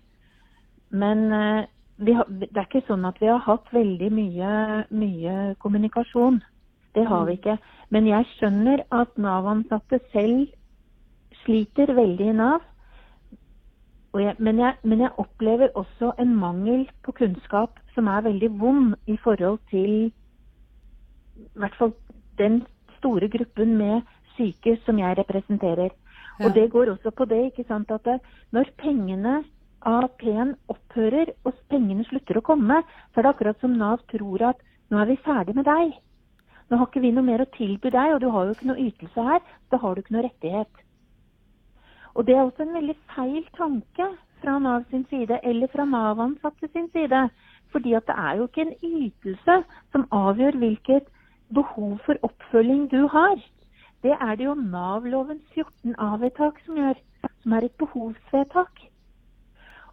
S2: Men uh, har, det er ikke sånn at vi har hatt veldig mye, mye kommunikasjon. Det har vi mm. ikke. Men jeg skjønner at Nav-ansatte selv sliter veldig i Nav. Jeg, men, jeg, men, jeg, opplever også en mangel på kunnskap som er veldig vond i forhold til i hvert fall den store gruppen med syke som jeg representerer. Ja. Og det går også på det, ikke sant, at det, når pengene AAP-en opphører og pengene slutter å komme, så er det akkurat som Nav tror at nå er vi ferdig med deg. Nå har ikke vi noe mer å tilby deg, og du har jo ikke noe ytelse her. Da har du ikke noe rettighet. Og Det er også en veldig feil tanke fra Nav sin side, eller fra Nav-ansatte sin side. Fordi at det er jo ikke en ytelse som avgjør hvilket behov for oppfølging du har. Det er det jo Nav-lovens 14 A-vedtak som gjør, som er et behovsvedtak.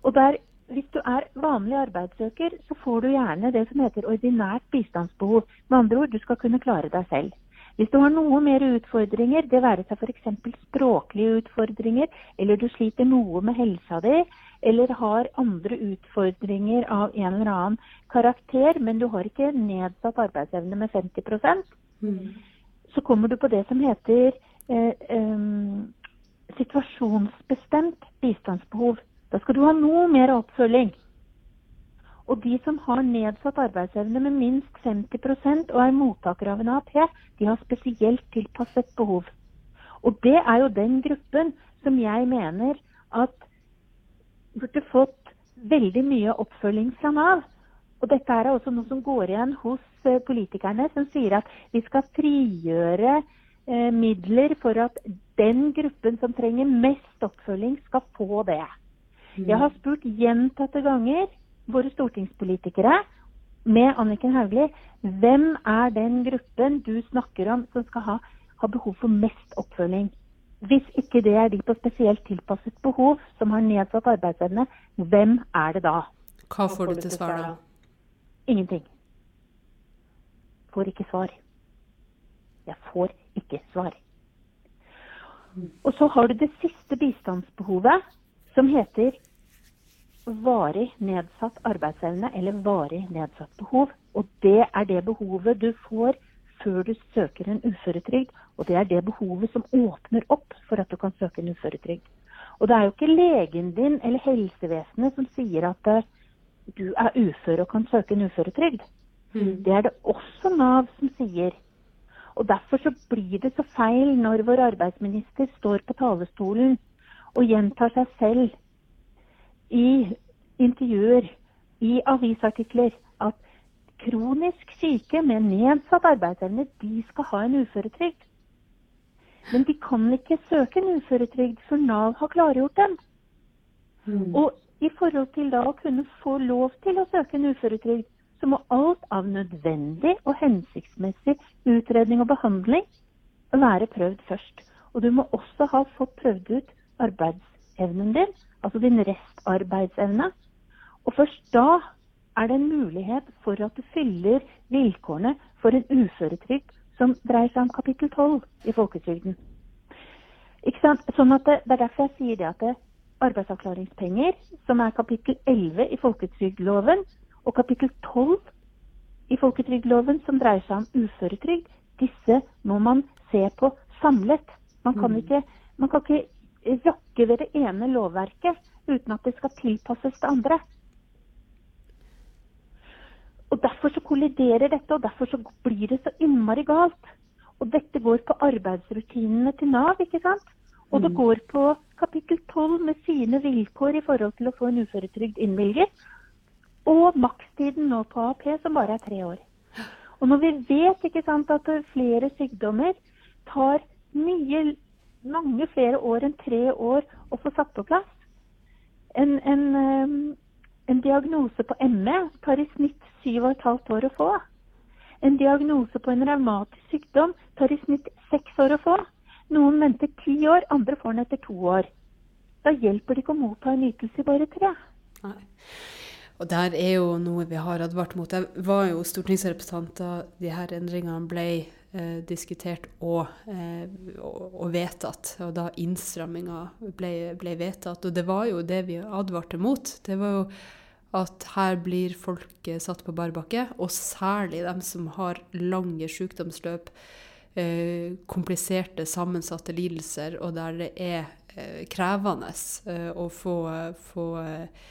S2: Og der, Hvis du er vanlig arbeidssøker, så får du gjerne det som heter ordinært bistandsbehov. Med andre ord, du skal kunne klare deg selv. Hvis du har noe mer utfordringer, det være seg f.eks. språklige utfordringer, eller du sliter noe med helsa di, eller har andre utfordringer av en eller annen karakter, men du har ikke nedsatt arbeidsevne med 50 mm. så kommer du på det som heter eh, eh, situasjonsbestemt bistandsbehov. Da skal du ha noe mer oppfølging. Og de som har nedsatt arbeidsevne med minst 50% og er mottakere av en AAP, de har spesielt tilpasset behov. Og det er jo den gruppen som jeg mener at burde fått veldig mye oppfølging fra Nav. Og dette er også noe som går igjen hos eh, politikerne, som sier at vi skal frigjøre eh, midler for at den gruppen som trenger mest oppfølging, skal få det. Jeg har spurt gjentatte ganger våre stortingspolitikere med Anniken Hauglie hvem er den gruppen du snakker om som skal ha, ha behov for mest oppfølging. Hvis ikke det er de på spesielt tilpasset behov som har nedsatt arbeidsevne, hvem er det da?
S1: Hva får du til svar da?
S2: Ingenting. Får ikke svar. Jeg får ikke svar. Og så har du det siste bistandsbehovet, som heter varig nedsatt arbeidsevne eller varig nedsatt behov. Og det er det behovet du får før du søker en uføretrygd. Og det er det behovet som åpner opp for at du kan søke en uføretrygd. Og det er jo ikke legen din eller helsevesenet som sier at eh, du er ufør og kan søke en uføretrygd. Mm. Det er det også Nav som sier. Og Derfor så blir det så feil når vår arbeidsminister står på talerstolen og gjentar seg selv i intervjuer, i avisartikler, at kronisk syke med nedsatt arbeidsevne, de skal ha en uføretrygd. Men de kan ikke søke en uføretrygd før Nav har klargjort dem. Mm. Og i forhold til da å kunne få lov til å søke en uføretrygd, så må alt av nødvendig og hensiktsmessig utredning og behandling være prøvd først. Og du må også ha fått prøvd ut arbeidsevnen din, altså din restarbeidsevne. Og først da er det en mulighet for at du fyller vilkårene for en uføretrygd som dreier seg om kapittel 12 i folketrygden. Sånn det, det, er derfor jeg sier det at det, arbeidsavklaringspenger, som er kapittel 11 i folketrygdloven, og kapittel 12 i folketrygdloven, som dreier seg om uføretrygd, disse må man se på samlet. Man kan mm. ikke, man kan ikke rokke ved det ene lovverket uten at det skal tilpasses det andre. Og Derfor så kolliderer dette, og derfor så blir det så innmari galt. Og dette går på arbeidsrutinene til Nav, ikke sant? Og det mm. går på kapittel 12 med sine vilkår i forhold til å få en uføretrygd innvilget. Og makstiden nå på AP, som bare er tre år. Og når vi vet ikke sant, at flere sykdommer tar mye, mange flere år enn tre år å få satt på plass En, en, en diagnose på ME tar i snitt syv og et halvt år å få. En diagnose på en revmatisk sykdom tar i snitt seks år å få. Noen venter ti år, andre får den etter to år. Da hjelper det ikke å motta en ytelse i bare tre. Nei.
S1: Og der er jo noe vi har advart mot. Jeg var jo stortingsrepresentant da de her endringene ble diskutert og, eh, og, og, vedtatt. Og da innstramminga ble, ble, vedtatt. Og det var jo det vi advarte mot. Det var jo at her blir folk eh, satt på bar bakke, og særlig dem som har lange sykdomsløp, eh, kompliserte, sammensatte lidelser, og der det er eh, krevende eh, å få, få eh,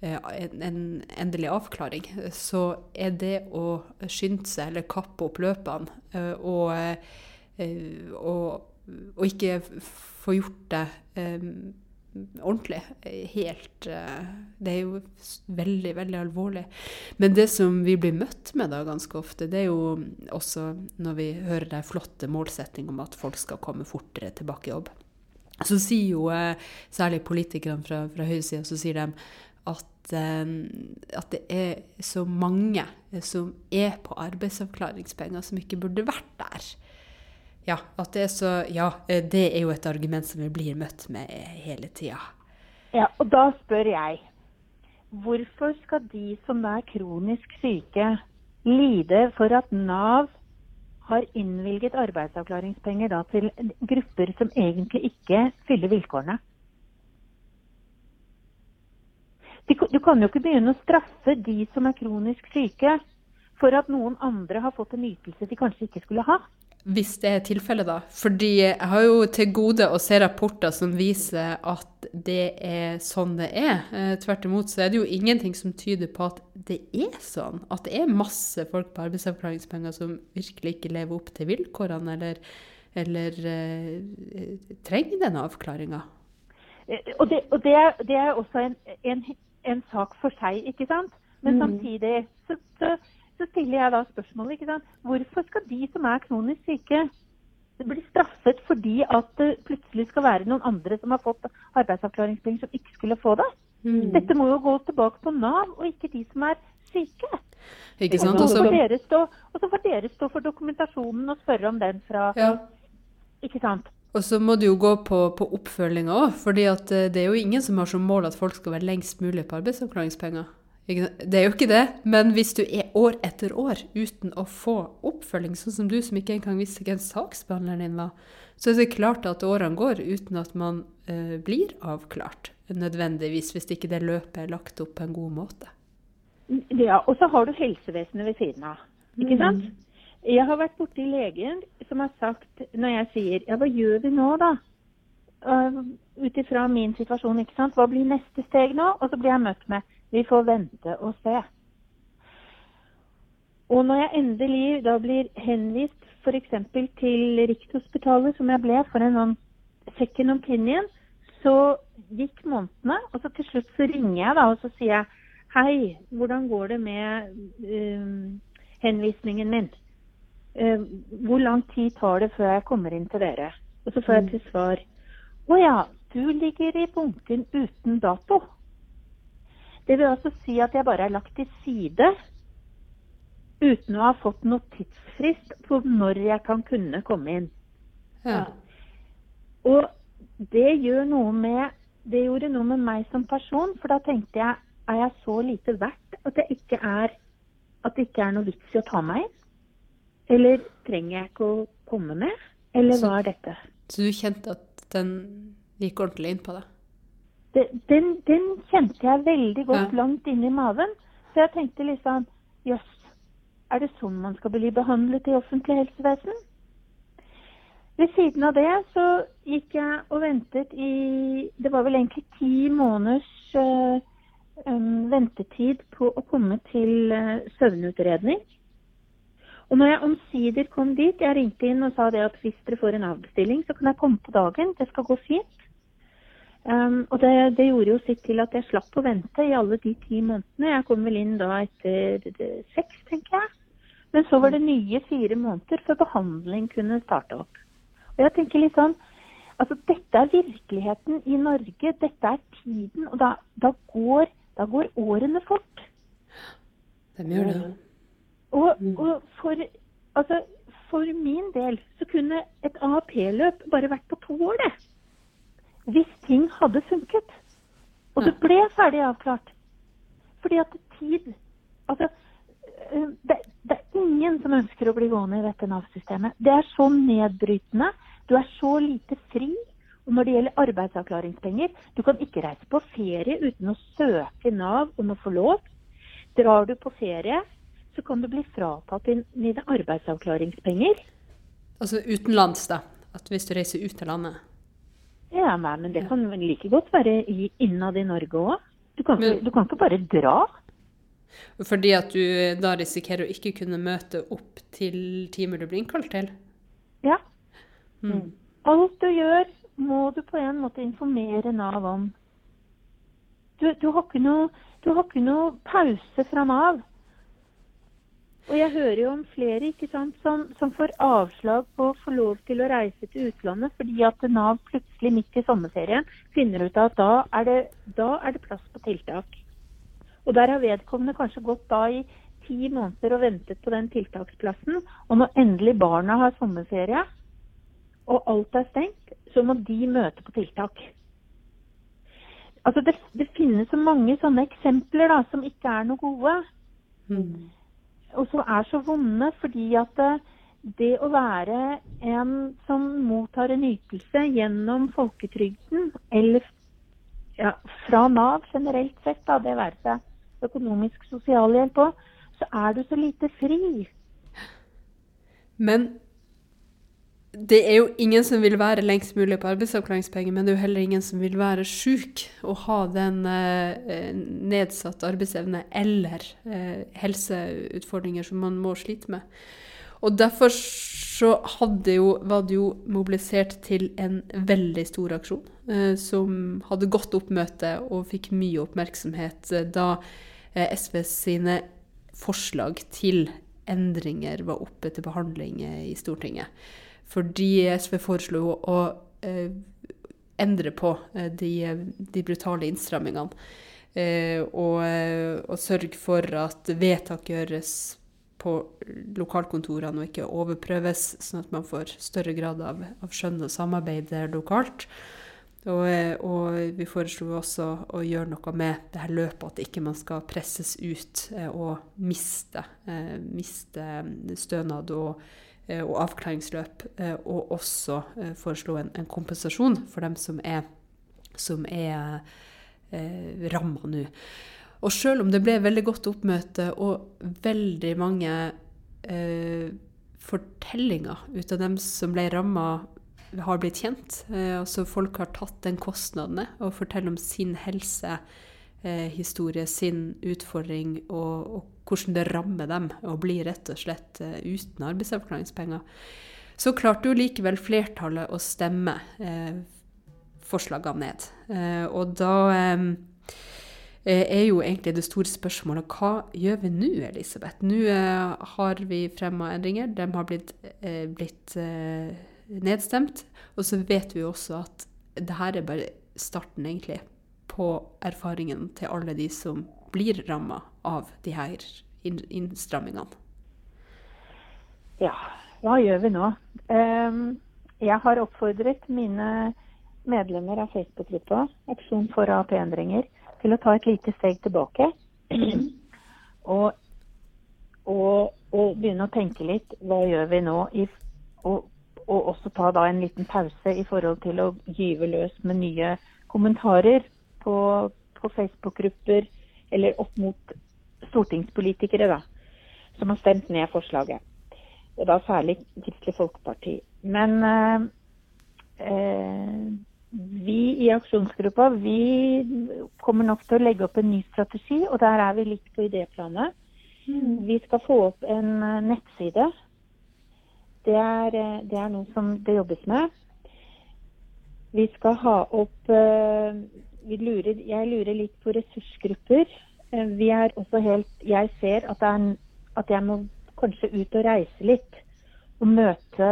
S1: en, en, endelig avklaring, så er det å skynde seg eller kappe opp løpene eh, og, og, og, ikke få gjort det ordentlig. Helt eh, Det er jo veldig, veldig alvorlig. Men det som vi blir møtt med da ganske ofte, det er jo også når vi hører den flotte målsetting om at folk skal komme fortere tilbake i jobb. Så sier jo eh, særlig politikerne fra, fra høyresida, så sier de at, eh, at det er så mange som er på arbeidsavklaringspenger som ikke burde vært der. Ja, at det er så Ja, eh, det er jo et argument som vi blir møtt med hele tida.
S2: Ja, og da spør jeg. Hvorfor skal de som er kronisk syke, lide for at Nav har innvilget arbeidsavklaringspenger da, til grupper som egentlig ikke fyller vilkårene? Du kan jo ikke begynne å straffe de som er kronisk syke, for at noen andre har fått en ytelse de kanskje ikke skulle ha.
S1: Hvis det er tilfellet, da. Fordi jeg har jo til gode å se rapporter som viser at det er sånn det er. Eh, tvert imot så er det jo ingenting som tyder på at det er sånn. At det er masse folk på arbeidsavklaringspenger som virkelig ikke lever opp til vilkårene, eller, eller eh, trenger denne avklaringa.
S2: Eh, og, det, og det, er, det, er, også en, en, en, sak for seg, ikke sant. Men mm. samtidig så, så så stiller jeg da spørsmålet ikke sant? hvorfor skal de som er kronisk syke, bli straffet fordi at det plutselig skal være noen andre som har fått arbeidsavklaringspenger som ikke skulle få det? Mm. Dette må jo gå tilbake på Nav, og ikke de som er syke.
S1: Ikke sant?
S2: Og så får dere stå, får dere stå for dokumentasjonen og spørre om den fra ja. Ikke sant?
S1: Og så må du jo gå på, på oppfølginga òg, for eh, det er jo ingen som har som mål at folk skal være lengst mulig på arbeidsavklaringspenger. Det er jo ikke det, men hvis du er år etter år uten å få oppfølging, sånn som du som ikke engang visste hvem saksbehandleren din var, så er det klart at årene går uten at man eh, blir avklart nødvendigvis, hvis ikke det løpet er lagt opp på en god måte.
S2: Ja, og så har du helsevesenet ved siden av. Ikke mm. Jeg har vært borti legen som har sagt, når jeg sier ja, hva gjør vi nå, da? Uh, Ut ifra min situasjon, ikke sant. Hva blir neste steg nå? Og så blir jeg møtt med vi får vente og se. Og når jeg endelig da blir henvist f.eks. til Rikshospitalet, som jeg ble for en sånn second opinion, så gikk månedene, og så til slutt så ringer jeg da, og så sier jeg Hei, hvordan går det med um, henvisningen min? Uh, hvor lang tid tar det før jeg kommer inn til dere? Og så får jeg til svar Å ja, du ligger i bunken uten dato. Det vil altså si at jeg bare er lagt til side uten å ha fått noe tidsfrist på når jeg kan kunne komme inn.
S1: Ja.
S2: Og det gjør noe med Det gjorde noe med meg som person, for da tenkte jeg er jeg så lite verdt at, jeg ikke er, at det ikke er noe vits i å ta meg inn? Eller trenger jeg ikke å komme med? Eller
S1: Så-
S2: hva er dette?
S1: Så du kjente at den gikk ordentlig inn på deg?
S2: Den, den kjente jeg veldig godt
S1: Ja.
S2: langt inn i maven. Så jeg tenkte liksom jøss, er det sånn man skal bli behandlet i offentlig helsevesen? Ved siden av det så gikk jeg og ventet i Det var vel egentlig ti måneders eh, em, ventetid på å komme til eh, søvnutredning. Og når jeg omsider kom dit, jeg ringte inn og sa det at hvis dere får en avbestilling, så kan jeg komme på dagen. Det skal gå fint. Um, og det, det gjorde jo sitt til at jeg slapp å vente i alle de ti månedene. Jeg kom vel inn da etter seks, tenker jeg. Men så var det nye fire måneder før behandling kunne starte opp. Og jeg tenker litt sånn Altså, dette er virkeligheten i Norge. Dette er tiden. Og da, da, går, da går årene fort.
S1: De gjør det.
S2: Og, og for, altså, for min del så kunne et AAP-løp bare vært på to år, det. Hvis ting hadde funket. Og det ble ferdig avklart. Fordi at tid Altså, øh, det, det er ingen som ønsker å bli gående i dette Nav-systemet. Det er så nedbrytende. Du er så lite fri. Og når det gjelder arbeidsavklaringspenger, du kan ikke reise på ferie uten å søke Nav om å få lov. Drar du på ferie, så kan du bli fratatt din- dine arbeidsavklaringspenger.
S1: Altså utenlands, da. At hvis du reiser ut av landet.
S2: Ja, nei, men det kan like godt være i, innad i Norge òg. Du, du kan ikke bare dra.
S1: Fordi at du da risikerer å ikke kunne møte opp til timer du blir innkalt til.
S2: Ja.
S1: Mm.
S2: Alt du gjør, må du på en måte informere Nav om. Du, du, har, ikke noe, du har ikke noe pause fra Nav. Og jeg hører jo om flere ikke sant, som, som får avslag på å få lov til å reise til utlandet fordi at Nav plutselig midt i sommerferien finner ut at da er det, da er det plass på tiltak. Og der har vedkommende kanskje gått da i ti måneder og ventet på den tiltaksplassen. Og når endelig barna har sommerferie, og alt er stengt, så må de møte på tiltak. Altså det, det finnes så mange sånne eksempler da, som ikke er noe gode.
S1: Mm.
S2: Og så er så vonde fordi at det, det å være en som mottar en ytelse gjennom folketrygden, eller ja, fra Nav generelt sett, da, det være seg økonomisk sosialhjelp òg, så er du så lite fri.
S1: Men det er jo ingen som vil være lengst mulig på arbeidsavklaringspenger, men det er jo heller ingen som vil være syk og ha den eh, nedsatt arbeidsevne eller eh, helseutfordringer som man må slite med. Og derfor så jo, var det jo mobilisert til en veldig stor aksjon, eh, som hadde godt oppmøte og fikk mye oppmerksomhet eh, da eh, SV sine forslag til endringer var oppe til behandling eh, i Stortinget. Fordi SV foreslo å eh, endre på eh, de, de brutale innstrammingene. Eh, og, eh, og sørge for at vedtak gjøres på lokalkontorene og ikke overprøves, sånn at man får større grad av, av skjønn og samarbeid lokalt. Og, eh, og vi foreslo også å gjøre noe med det her løpet, at ikke man skal presses ut og miste, eh, miste stønad og, og avklaringsløp. eh, Og også eh, foreslå en, en kompensasjon for dem som er, som er eh, ramma nå. Og selv om det ble veldig godt oppmøte og veldig mange eh, fortellinger ut av dem som ble ramma, har blitt kjent. Eh, altså folk har tatt den kostnaden og forteller om sin helsehistorie, sin utfordring, og, og, hvordan det rammer dem å bli rett og slett eh, uten arbeidsavklaringspenger. Så klarte jo likevel flertallet å stemme eh, forslagene ned. Eh, og da eh, er jo egentlig det store spørsmålet hva gjør vi nå, Elisabeth? Nå har vi fremma endringer. De har blitt, blitt nedstemt. Og så vet vi også at det her er bare starten, egentlig, på erfaringen til alle de som blir ramma av de her innstrammingene.
S2: Ja, hva gjør vi nå? Um jeg har oppfordret mine medlemmer av Facebook-gruppa Aksjon for AAP-endringer til å ta et lite steg tilbake. og, og, og, begynne å tenke litt hva gjør vi nå? I, og, og, også ta da en liten pause i forhold til å gyve løs med nye kommentarer på, på Facebook-grupper eller opp mot stortingspolitikere da, som har stemt ned forslaget. Og da særlig Kristelig Folkeparti. Men eh, eh, vi i aksjonsgruppa vi kommer nok til å legge opp en ny strategi, og der er vi litt på idéplanet. Mm. Vi skal få opp en eh, nettside. Det er, eh, det er, noe som det jobbes med. Vi skal ha opp lurer, Jeg lurer litt på ressursgrupper. Vi er også helt Jeg ser at, er, at jeg må kanskje ut og reise litt. Og møte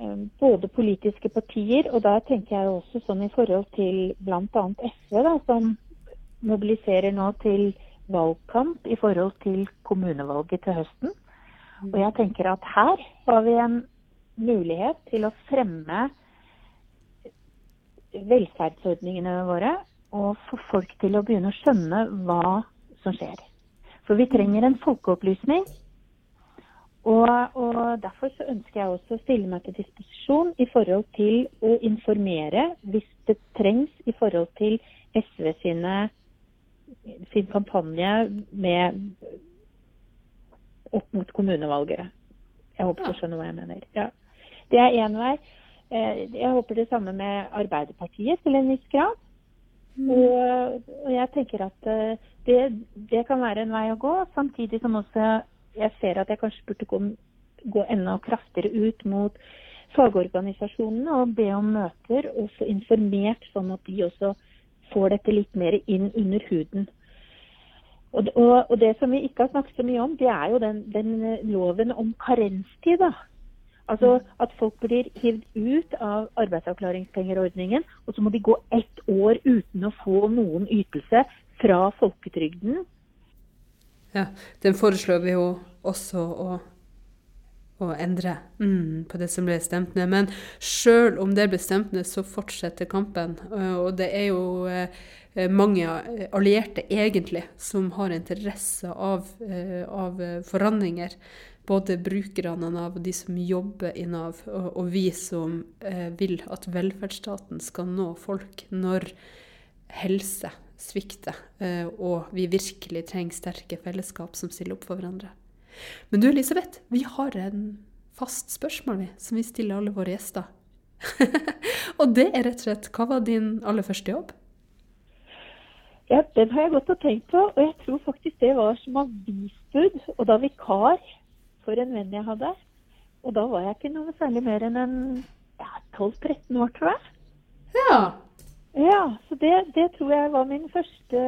S2: Eh, både politiske partier, og da tenker jeg også sånn i forhold til bl.a. SV, da, som mobiliserer nå til valgkamp i forhold til kommunevalget til høsten. Og jeg tenker at her har vi en mulighet til å fremme velferdsordningene våre og få folk til å begynne å skjønne hva som skjer. For vi trenger en folkeopplysning og, og, Derfor så ønsker jeg også å stille meg til disposisjon i forhold til å informere hvis det trengs i forhold til SV sine, sin kampanje med, opp mot kommunevalget. Jeg håper du skjønner hva jeg mener. Ja. Det er én vei. Eh, jeg håper det samme med Arbeiderpartiet til en viss grad. Mm. Og, og, jeg tenker at eh, det, det kan være en vei å gå, samtidig som også jeg ser at jeg kanskje burde gå, gå enda kraftigere ut mot fagorganisasjonene og be om møter og få informert, sånn at de også får dette litt mer inn under huden. Og, og, og det som vi ikke har snakket så mye om, det er jo den, den loven om karenstid. da. Altså at folk blir hivd ut av arbeidsavklaringspengeordningen, og så må de gå ett år uten å få noen ytelse fra folketrygden
S1: ja, den foreslår vi jo også å, å endre mm, på det som ble stemt ned. Men sjøl om det ble stemt ned, så fortsetter kampen. Og det er jo eh, mange allierte, egentlig, som har interesse av, eh, av forandringer. Både brukerne av Nav og de som jobber i Nav, og, og vi som eh, vil at velferdsstaten skal nå folk når helse svikter, eh, og vi virkelig trenger sterke fellesskap som stiller opp for hverandre. Men du Elisabeth, vi har en fast spørsmål vi, som vi stiller alle våre gjester. og det er rett og slett hva var din aller første jobb?
S2: Ja, Den har jeg gått og tenkt på, og jeg tror faktisk det var som avisbud og da vikar for en venn jeg hadde. Og da var jeg ikke noe særlig mer enn en ja, 12-13 år, tror jeg.
S1: Ja,
S2: ja, så det, det, tror jeg var min første,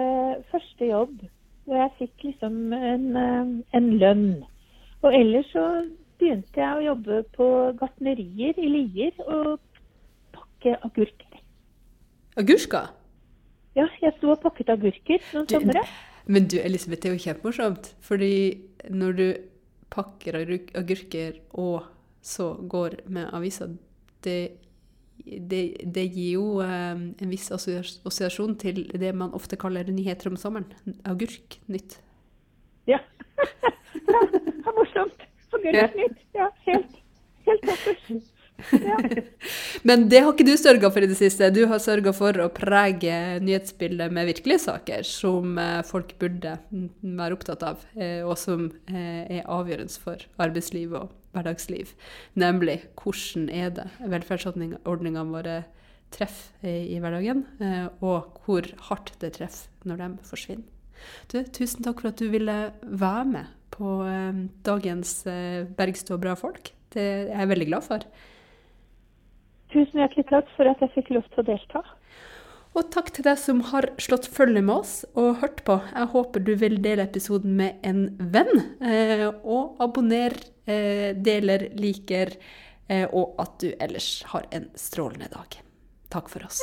S2: første, jobb. Hvor jeg fikk liksom en, eh, en, lønn. Og ellers så begynte jeg å jobbe på gartnerier i Lier og pakke agurker.
S1: Agurker?
S2: Ja, jeg sto og pakket agurker noen somre.
S1: Men du Elisabeth, det er jo kjempemorsomt. Fordi når du pakker agurker og så går med aviser, det det, det, gir jo eh, en viss assosiasjon til det man ofte kaller nyheter om sommeren. Agurknytt.
S2: Ja. ja. Morsomt. Agurknytt. Ja, helt, helt toppers.
S1: Men det har ikke du sørga for i det siste. Du har sørga for å prege nyhetsbildet med virkelige saker som eh, folk burde være opptatt av, eh, og som er avgjørende for arbeidsliv og hverdagsliv. Nemlig hvordan er det velferdsordningene våre treffer i hverdagen, eh, og hvor hardt det treffer når de forsvinner. Du, tusen takk for at du ville være med på eh, dagens eh, Bergstå bra folk. Det er jeg veldig glad for.
S2: Tusen hjertelig takk for at jeg fikk lov til å delta.
S1: Og takk til deg som har slått følge med oss og hørt på. Jeg håper du vil dele episoden med en venn. Eh, og abonner, eh, deler, liker, eh, og at du ellers har en strålende dag. Takk for oss.